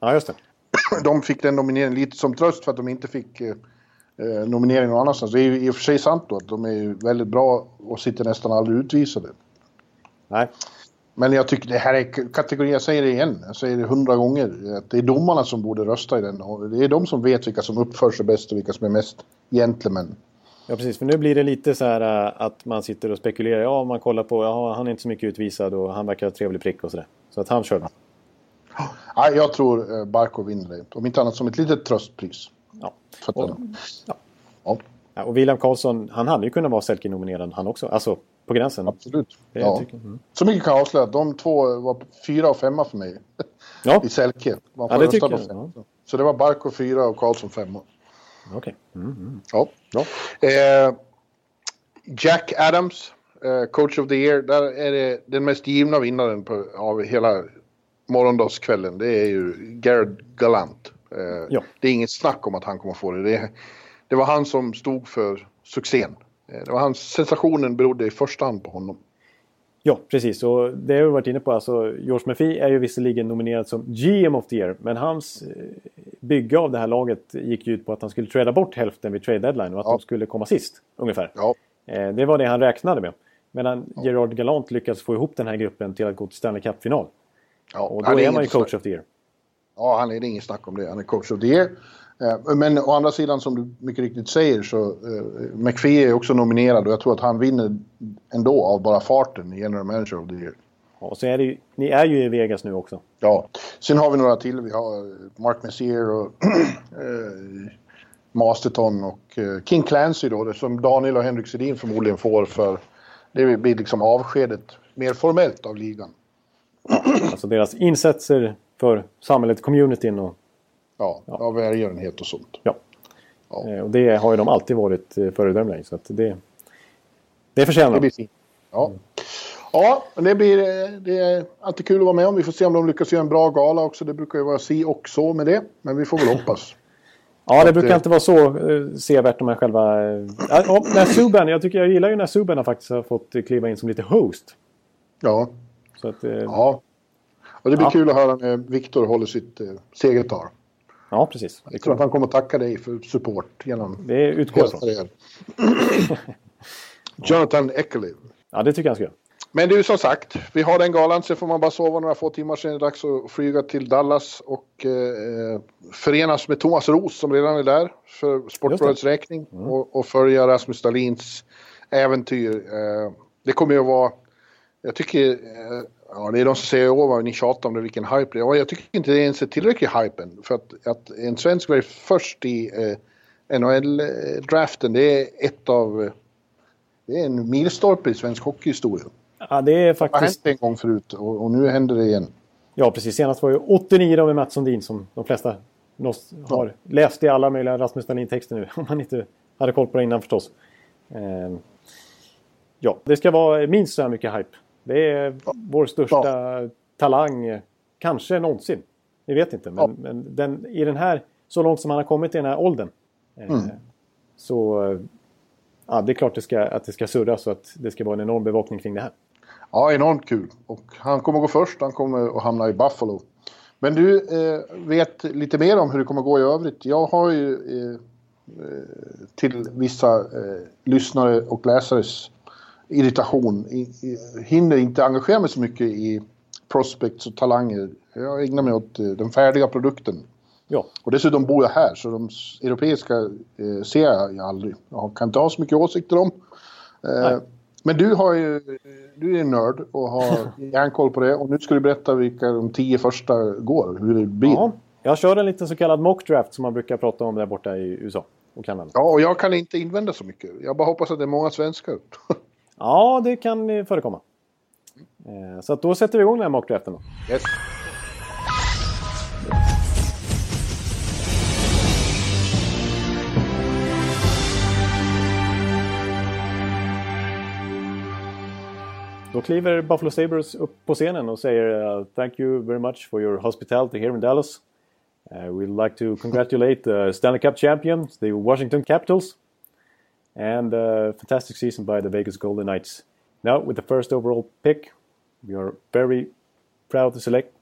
Ja, just det. De fick den nomineringen lite som tröst för att de inte fick eh, nominering någon annanstans. Det är ju i och för sig sant då att de är väldigt bra och sitter nästan aldrig utvisade. Nej. Men jag tycker det här är k- kategori, jag säger det igen, jag säger det hundra gånger, att det är domarna som borde rösta i den. Och det är de som vet vilka som uppför sig bäst och vilka som är mest gentlemen. Ja, precis. För nu blir det lite så här äh, att man sitter och spekulerar. Ja, man kollar på, ja, han är inte så mycket utvisad och han verkar ha trevlig prick och sådär. Så att han kör. Ja, jag tror eh, Barco vinner det. Om inte annat som ett litet tröstpris. Ja. Och- ja. ja, och William Karlsson, han hade ju kunnat vara Selke-nominerad han också. Alltså, på gränsen. absolut. Ja. Mm. Så mycket kan jag avslöja att de två var fyra och femma för mig Ja, i Selke. Man Ja, det tycker jag. fem. Så det var Barco fyra och Karlsson femma. okej. Mm, mm. Ja. Ja. Eh, Jack Adams eh, coach of the year, där är det den mest givna vinnaren på, av hela morgondagskvällen. Det är ju Garrett Galant. Eh, Ja. Det är inget snack om att han kommer få det. det. Det var han som stod för succén. Eh, Det var hans, sensationen berodde i första hand på honom. Ja, precis. Och det har vi varit inne på. Alltså, George Murphy är ju visserligen nominerad som GM of the year. Men hans eh, bygge av det här laget gick ju ut på att han skulle trada bort hälften vid trade deadline och att Ja. de skulle komma sist. Ungefär. Ja, det var det han räknade med. Medan Gerard Gallant lyckades få ihop den här gruppen till att gå till Stanley Cup-final. ja. Och då Han är ingen man ju coach snack- of the year. Ja, han är det är ingen snack om det. Han är coach of the year. Men å andra sidan som du mycket riktigt säger så eh, McPhee är också nominerad och jag tror att han vinner ändå av bara farten i general manager of the year. Ja, Och så är det ju, ni är ju i Vegas nu också. Ja, sen har vi några till. Vi har eh, Mark Messier och eh, Masterton och King Clancy då, som Daniel och Henrik Sedin förmodligen får för det blir liksom avskedet mer formellt av ligan. Alltså deras insatser för samhället, communityn och Ja, av välgörenhet och sånt. ja. Ja. Eh, Och det har ju de alltid varit eh, föredömliga. Så att det, det förtjänar Det de. blir fint. Ja. Ja, det blir eh, det är alltid kul att vara med om. Vi får se om de lyckas göra en bra gala också. Det brukar ju vara si och så med det. Men vi får väl hoppas. Ja, det att, brukar inte vara så sevärt när man själva... Ja, när Subban, jag tycker jag gillar ju när Subban har faktiskt har fått kliva in som lite host. Ja, Så att, ja. Ja. Och det blir Ja. kul att höra när Viktor håller sitt eh, segertal. precis. Det, Jag tror att han kommer att tacka dig för support genom det utgår från. Jonathan Eckerliv. Ja, det tycker jag han ska göra. Men du som sagt, vi har den galan. Sen får man bara sova några få timmar. Sen är det dags att flyga till Dallas och eh, förenas med Thomas Roos som redan är där för Sportbladets räkning. Och, och följa Rasmus Dahlins äventyr. Eh, det kommer ju att vara... Jag tycker... Eh, ja, det är de som säger åh vad ni tjatar om det, vilken hype det är. Ja, jag tycker inte det är ens är tillräcklig hype än. För att, att en svensk var först i eh, NHL-draften, det är ett av... eh, Det är en milstolpe i svensk hockeyhistoria. Ja, det är Det har faktiskt... hänt en gång förut och, och nu händer det igen. Ja, precis. Senast var ju 89 då med Mats Sundin som de flesta har läst i alla möjliga Rasmus Dahlin-texter nu. Om man inte hade koll på det innan förstås. Eh, ja, det ska vara minst så här mycket hype. Det är vår största talang, eh, kanske någonsin. Vi vet inte, men, Ja. men den, i den här, så långt som han har kommit i den här åldern. Eh, Mm. Så eh, ja, det är klart det ska, att det ska surras så att det ska vara en enorm bevakning kring det här. Ja, enormt kul. Och han kommer gå först, han kommer att hamna i Buffalo. Men du eh, vet lite mer om hur det kommer gå i övrigt. Jag har ju eh, eh, till vissa eh, lyssnare och läsares irritation i, i, hinner inte engagera mig så mycket i prospects och talanger. Jag ägnar mig åt eh, den färdiga produkten. Ja, Och dessutom bor jag här så de europeiska eh, ser jag aldrig. Jag kan inte ha så mycket åsikter om. Eh, men du har ju, du är en nörd och har järnkoll på det. Och nu ska du berätta vilka de tio första går, hur det blir. Ja, jag kör en liten så kallad mock draft som man brukar prata om där borta i USA och Kanada. Ja, och jag kan inte invända så mycket. Jag bara hoppas att det är många svenskar. Ja, det kan eh, förekomma. Eh, Så att då sätter vi igång den här mock draften då. yes. Då kliver Buffalo Sabres upp på scenen och säger uh, Thank you very much for your hospitality here in Dallas. Uh, we'd like to congratulate the Stanley Cup champions, the Washington Capitals. And a fantastic season by the Vegas Golden Knights. Now, with the first overall pick, we are very proud to select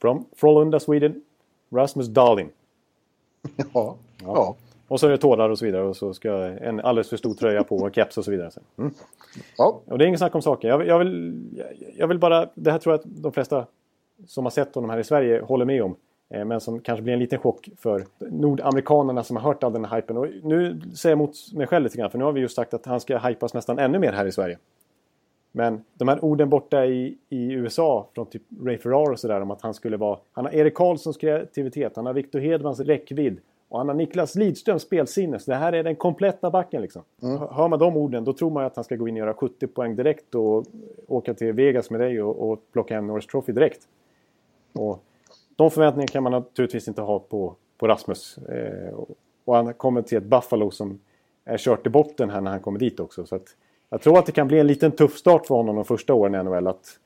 from Frölunda, Sweden, Rasmus Dahlin. Ja. Ja. Och så är det tårar och så vidare och så ska en alldeles för stor tröja på och keps och så vidare. Mm. ja. Och det är ingen snack om saken. Jag, jag, vill, jag, jag vill bara, det här tror jag att de flesta som har sett honom här i Sverige håller med om. Eh, men som kanske blir en liten chock för nordamerikanerna som har hört all den här hypen. Och nu säger jag mot mig själv lite grann, för nu har vi just sagt att han ska hypas nästan ännu mer här i Sverige. Men de här orden borta i, i USA från typ Ray Ferraro och sådär om att han skulle vara... Han har Erik Karlssons kreativitet, han har Victor Hedmans räckvidd och han har Niklas Lidströms spelsinne. Så det här är den kompletta backen liksom. Hör- Hör man de orden då tror man att han ska gå in och göra 70 poäng direkt och åka till Vegas med dig och, och plocka hem Norris Trophy direkt. Och de förväntningarna kan man naturligtvis inte ha på, på Rasmus. Eh, och- han kommer till ett Buffalo som är kört i botten här när han kommer dit också. Så att Jag tror att det kan bli en liten tuff start för honom de första åren i NHL. Att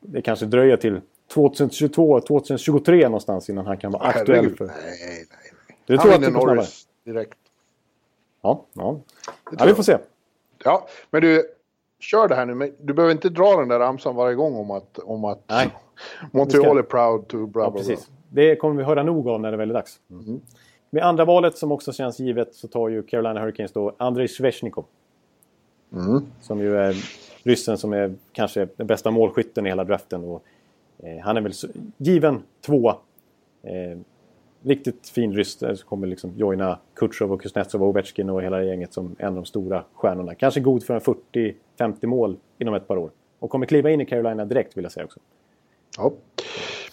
det kanske dröjer till 2022, 2023 någonstans innan han kan vara aktuell för... Nej, nej, nej. Du Han tror vinner snabbare? Norris direkt. Ja, ja. ja vi får se. Ja, men du, kör det här nu. Men du behöver inte dra den där ramsan varje gång om att, om att Nej. Montreal är proud to blah, Ja, blah, precis. Det kommer vi höra nog av när det väl är dags. Med andra valet som också känns givet så tar ju Carolina Hurricanes då Andrei Svechnikov. Som ju är ryssen som är kanske den bästa målskytten i hela draften. Och, eh, han är väl given tvåa. Eh, riktigt fin ryss som kommer liksom joina Kutjov och Kuznetsov och Ovechkin och hela gänget som en av de stora stjärnorna. Kanske god för en 40-50 mål inom ett par år. Och kommer kliva in i Carolina direkt vill jag säga också. Ja.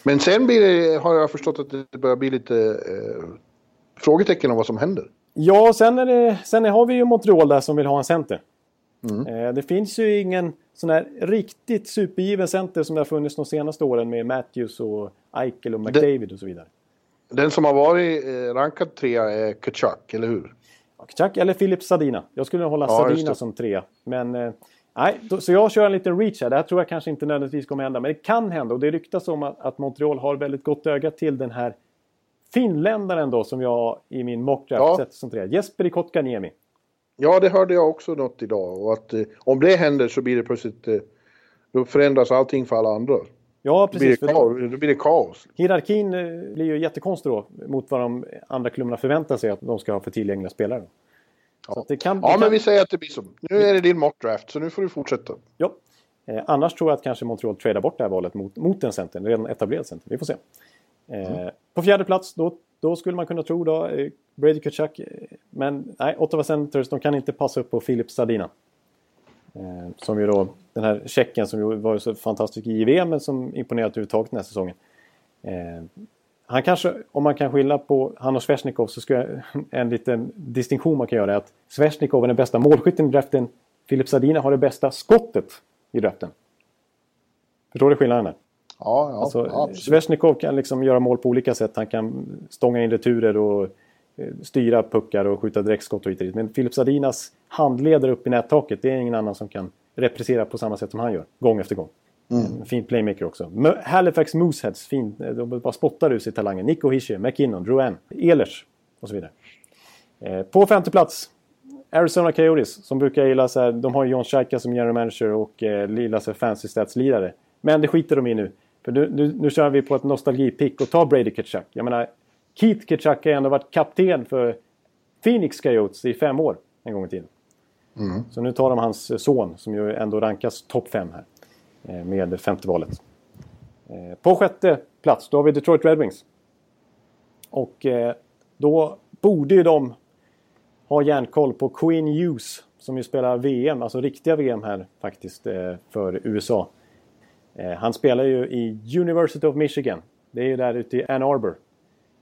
Men sen blir det, har jag förstått att det börjar bli lite eh, frågetecken om vad som händer. Ja, sen, är det, sen har vi ju Montreal där som vill ha en center. Eh, det finns ju ingen sån här riktigt supergiven center som det har funnits de senaste åren med Matthews och Eichel och McDavid och så vidare. Den som har varit eh, rankad trea är Kachuk, eller hur? Chuck eller Philip Sadina. Jag skulle hålla Ja, Sadina som trea. Men eh, nej, då, så jag kör en liten reach här. Det här tror jag kanske inte nödvändigtvis kommer hända. Men det kan hända och det ryktas om att, att Montreal har väldigt gott öga till den här finländaren då som jag i min mockdraft Ja. sätter som trea. Jesper Kotkaniemi. Ja, det hörde jag också något idag. Och att eh, om det händer så blir det plötsligt... Eh, då förändras allting för alla andra. Ja, Då blir precis. det för- kaos. Då blir det kaos. Hierarkin eh, blir ju jättekonstig då mot vad de andra klubbarna förväntar sig att de ska ha för tillgängliga spelare. Att det kan, det Ja, kan, men vi säger att det blir så. Nu är det din mockdraft, så nu får du fortsätta. ja. eh, annars tror jag att kanske Montreal tradar bort det här valet mot, mot en center, en redan etablerad center. Vi får se. Eh, På fjärde plats, då, då skulle man kunna tro då, eh, Brady Kachuk. Eh, men nej, Ottawa Senators, de kan inte passa upp på Filip Sadina. Eh, som ju då, den här checken som ju var så fantastisk i VM men som imponerat överhuvudtaget den här säsongen. Eh, han kanske, om man kan skilja på han och Svesnikov så ska jag, en liten distinktion man kan göra är att Svesnikov är den bästa målskytten i draften. Filip Sadina har det bästa skottet i draften. Förstår du skillnaden där? Ja, ja, Alltså, ja. Svesnikov kan liksom göra mål på olika sätt. Han kan stånga in returer och styra puckar och skjuta direktskott och hit och dit. Men Filip Sadinas handleder upp i nättaket, det är ingen annan som kan repressera på samma sätt som han gör, gång efter gång. En fin playmaker också. Halifax Mooseheads, fin, eh, de bara spottar ur sig talangen. Nico Hischier, McKinnon, Drouin, Ehlers och så vidare. Eh, på femte plats, Arizona Coyotes som brukar gilla så här, de har John Shaika som general manager och eh, sig fancy stats-lirare. Men det skiter de i nu. För nu, nu, nu kör vi på ett nostalgipick och tar Brady Kachuk. Jag menar, Keith Kachuk har ändå varit kapten för Phoenix Coyotes i fem år en gång i tiden. Så nu tar de hans son som ju ändå rankas topp fem här. eh, Med femte valet. Eh, På sjätte plats då har vi Detroit Red Wings. Och eh, då borde ju de ha järnkoll på Quinn Hughes som ju spelar VM, alltså riktiga VM här faktiskt för USA. Han spelar ju i University of Michigan. Det är ju där ute i Ann Arbor.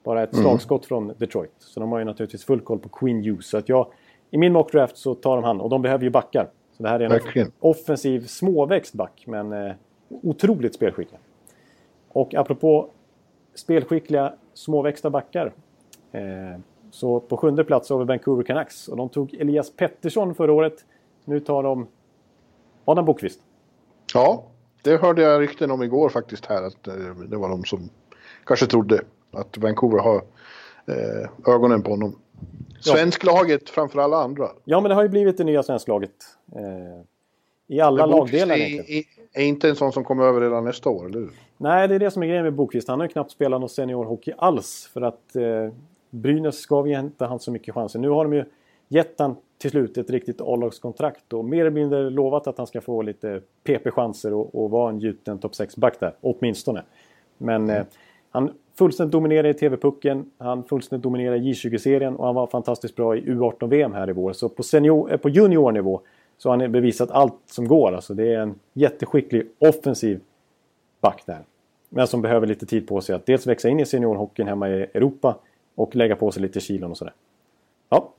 Bara ett slagskott från Detroit. Så de har ju naturligtvis full koll på Quinn Hughes. Så att jag, I min mockdraft så tar de han och de behöver ju backar. Så det här är en Verkligen. offensiv småväxt back men eh, otroligt spelskicklig. Och apropå spelskickliga småväxta backar. Eh, så på sjunde plats har vi Vancouver Canucks. Och de tog Elias Pettersson förra året. Nu tar de Adam Bokvist. Ja, det hörde jag rykten om igår faktiskt här. Att eh, det var de som kanske trodde att Vancouver har eh, ögonen på honom. Svensklaget framför alla andra. Ja, men det har ju blivit det nya svensklaget. Eh, I alla Men lagdelar är, är, är inte en sån som kommer över redan nästa år, eller hur? Nej, det är det som är grejen med Bokvist. Han har ju knappt spelat någon seniorhockey alls. För att eh, Brynäs gav ju inte han så mycket chanser. Nu har de ju gett han till slut ett riktigt A-lagskontrakt och mer eller mindre lovat att han ska få lite PP-chanser och, och vara en gjuten topp 6-back där, åtminstone. Men eh, han fullständigt dominerade i TV-pucken, han fullständigt dominerade i J20-serien och han var fantastiskt bra i U18-VM här i vår. Så på, senior, eh, på juniornivå så har han bevisat allt som går. Alltså det är en jätteskicklig offensiv back där. Men som behöver lite tid på sig att dels växa in i seniorhockeyn hemma i Europa och lägga på sig lite kilon och sådär. Ja.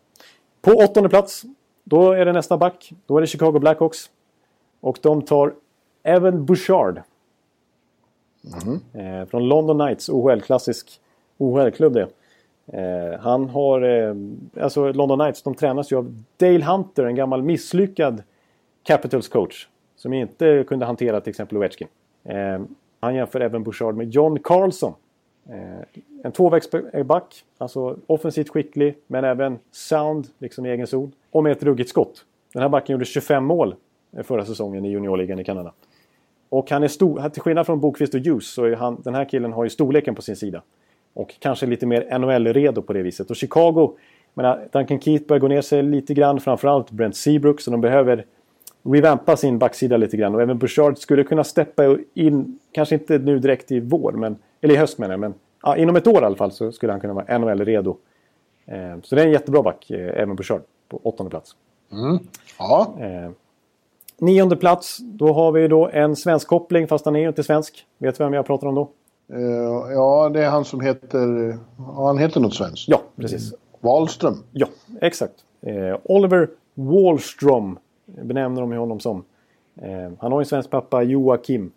På åttonde plats, då är det nästa back. Då är det Chicago Blackhawks. Och de tar Evan Bouchard. Eh, från London Knights, OHL-klassisk OHL-klubb det. Eh, han har, eh, alltså London Knights, de tränas ju av Dale Hunter, en gammal misslyckad Capitals coach. Som inte kunde hantera till exempel Ovechkin. Eh, han jämför även Bouchard med John Carlson. Eh, en tvåvägsback, alltså offensivt skicklig men även sound, liksom i egen zon. Och med ett ruggigt skott. Den här backen gjorde 25 mål eh, förra säsongen i juniorligan i Kanada. Och han är stor, till skillnad från Bokvist och Hughes så är han, den här killen har ju storleken på sin sida. Och kanske lite mer NHL-redo på det viset. Och Chicago, menar, Duncan Keith börjar gå ner sig lite grann. Framförallt Brent Seabrook. Så de behöver revampa sin backsida lite grann. Och även Bouchard skulle kunna steppa in, kanske inte nu direkt i vår, men, eller i höst menar jag. Men ja, inom ett år i alla fall så skulle han kunna vara NHL-redo. Eh, så det är en jättebra back, eh, även Bouchard, på åttonde plats. Mm. Ja. Eh, nionde plats, då har vi då en svensk koppling fast han är ju inte svensk. Vet du vem jag pratar om då? Eh, ja, det är han som heter... Ja, han heter något svenskt. Ja, precis. Wahlström. Ja, exakt. Eh, Oliver Wallström benämner de honom som. Eh, han har en svensk pappa, Joakim.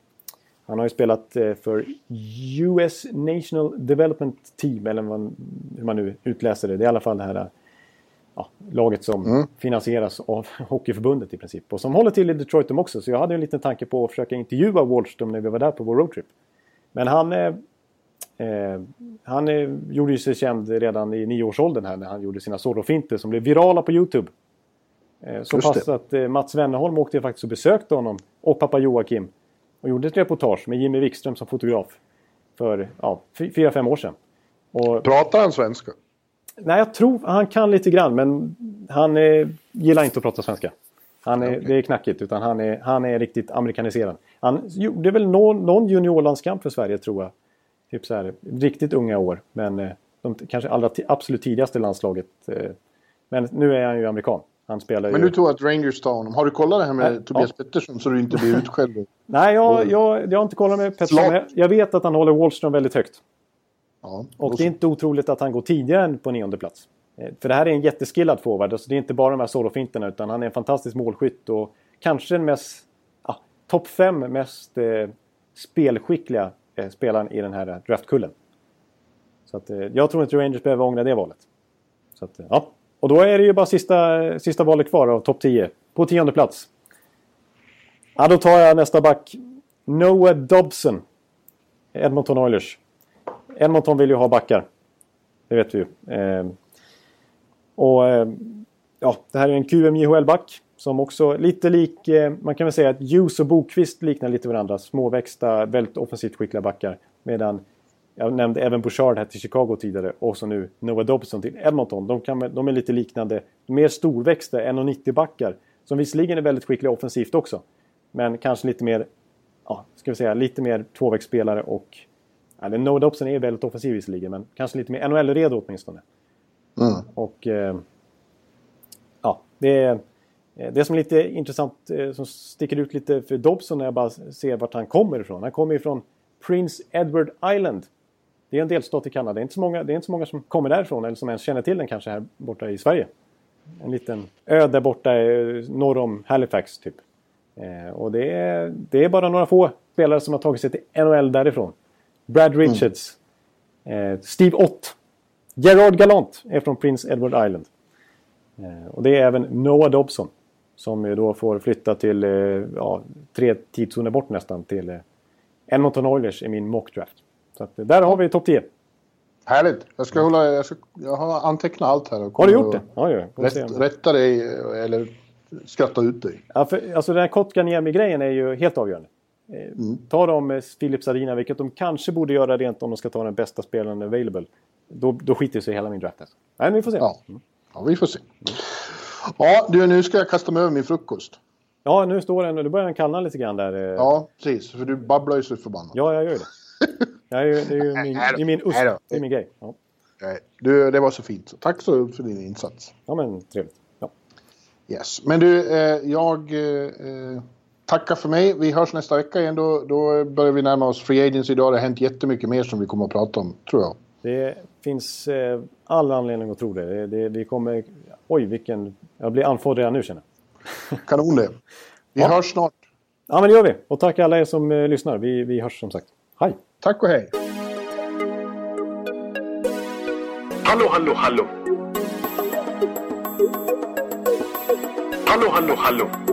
Han har ju spelat för US National Development Team, eller man, hur man nu utläser det. Det är i alla fall det här ja, laget som mm. finansieras av Hockeyförbundet i princip. Och som håller till i Detroit de också. Så jag hade en liten tanke på att försöka intervjua Wallström när vi var där på vår roadtrip. Men han, eh, eh, han eh, gjorde ju sig känd redan i nioårsåldern här när han gjorde sina solofinter som blev virala på Youtube. Eh, så pass att eh, Mats Wennerholm åkte faktiskt och besökte honom och pappa Joakim. Och gjorde ett reportage med Jimmy Wikström som fotograf. För ja, fyra, fem år sedan. Och, Pratar han svenska? Nej, jag tror han kan lite grann men han eh, gillar inte att prata svenska. Han är, okay. Det är knackigt utan han är, han är riktigt amerikaniserad. Han gjorde väl någon, någon juniorlandskamp för Sverige tror jag. Typ så här, riktigt unga år. Men eh, de kanske allra absolut tidigaste landslaget. Eh, men nu är han ju amerikan. Han spelar Men ju... du tror att Rangers tar honom. Har du kollat det här med äh, Tobias ja. Pettersson så du inte blir utskälld? Nej, jag, jag, jag har inte kollat med Pettersson. Jag vet att han håller Wallström väldigt högt. Ja, och det är inte otroligt att han går tidigare än på nionde plats. Eh, för det här är en jätteskillad forward. Alltså det är inte bara de här solofinterna utan han är en fantastisk målskytt och kanske den mest... Ja, Topp fem mest eh, spelskickliga eh, spelaren i den här draftkullen. Så att, eh, jag tror inte Rangers behöver ångra det valet. Så att, eh, ja. Och då är det ju bara sista, sista valet kvar av topp 10. På tionde plats. Ja, då tar jag nästa back. Noah Dobson. Edmonton Oilers. Edmonton vill ju ha backar. Det vet vi ju. Eh, och eh, ja, det här är en QMJHL-back. Som också lite lik, eh, man kan väl säga att Hughes och Bokvist liknar lite varandra. Småväxta, väldigt offensivt skickliga backar. Medan jag nämnde även Bouchard här till Chicago tidigare och så nu Noah Dobson till Edmonton. De, kan, de är lite liknande, mer storväxta, 1,90 backar. Som visserligen är väldigt skickliga offensivt också. Men kanske lite mer, ja, ska vi säga, lite mer tvåvägsspelare och... Eller Noah Dobson är väldigt offensiv visserligen, men kanske lite mer NHL-redo åtminstone. Mm. Och... Eh, ja, det är... Det som är lite intressant, eh, som sticker ut lite för Dobson när jag bara ser vart han kommer ifrån. Han kommer ifrån Prince Edward Island det är en delstat i Kanada. Det är, inte så många, det är inte så många som kommer därifrån eller som ens känner till den kanske här borta i Sverige. En liten ö där borta eh, norr om Halifax typ. Eh, och det är, det är bara några få spelare som har tagit sig till NHL därifrån. Brad mm. Richards. Mm. Eh, Steve Ott. Gerard Galant är från Prince Edward Island. Eh, och det är även Noah Dobson. Som ju då får flytta till eh, ja, tre tidszoner bort nästan till eh, Edmonton Oilers i min mockdraft. Så att, där har vi topp 10. Härligt. Jag, ska hålla, jag, ska, jag har antecknat allt här. har du gjort det? Ja, ja. Rätt, rätta dig eller skratta ut dig. Ja, för, alltså den här Kotkaniemi-grejen är ju helt avgörande. Eh, mm. Ta dem med Filip Sadina, vilket de kanske borde göra rent om de ska ta den bästa spelaren available. Då, då skiter sig hela min draft. Alltså. Nej, men vi får se. Ja, ja vi får se. Ja, du, nu ska jag kasta mig över min frukost. Ja, nu står den du börjar den kallna lite grann där. Eh. Ja, precis. För du babblar ju så förbannat. Ja, jag gör det. det är det är ju min, det är min USP. Det är min grej. Ja. Du, det var så fint. Tack så för din insats. Ja, men trevligt. Ja. Yes. Men du, eh, jag eh, tackar för mig. Vi hörs nästa vecka igen. Då, då börjar vi närma oss Free Agency. Idag har det hänt jättemycket mer som vi kommer att prata om, tror jag. Det finns eh, all anledning att tro det. det, det vi kommer... Oj, vilken... Jag blir andfådd redan nu, känner jag. Kanon det. Vi ja. hörs snart. Ja, men det gör vi. Och tack alla er som eh, lyssnar. Vi, vi hörs som sagt. Hej! Tack och hej! Hallå, hallå, hallå! Hallå, hallå, hallå.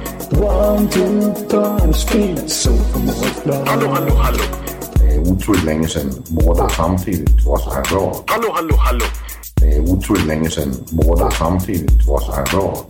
One, two, time, speed, so Hallå, hallå, hallå. Det är otroligt länge sedan båda samtidigt var så här bra. Hallå, hallå, hallå. Det är otroligt länge sedan båda samtidigt var så här bra.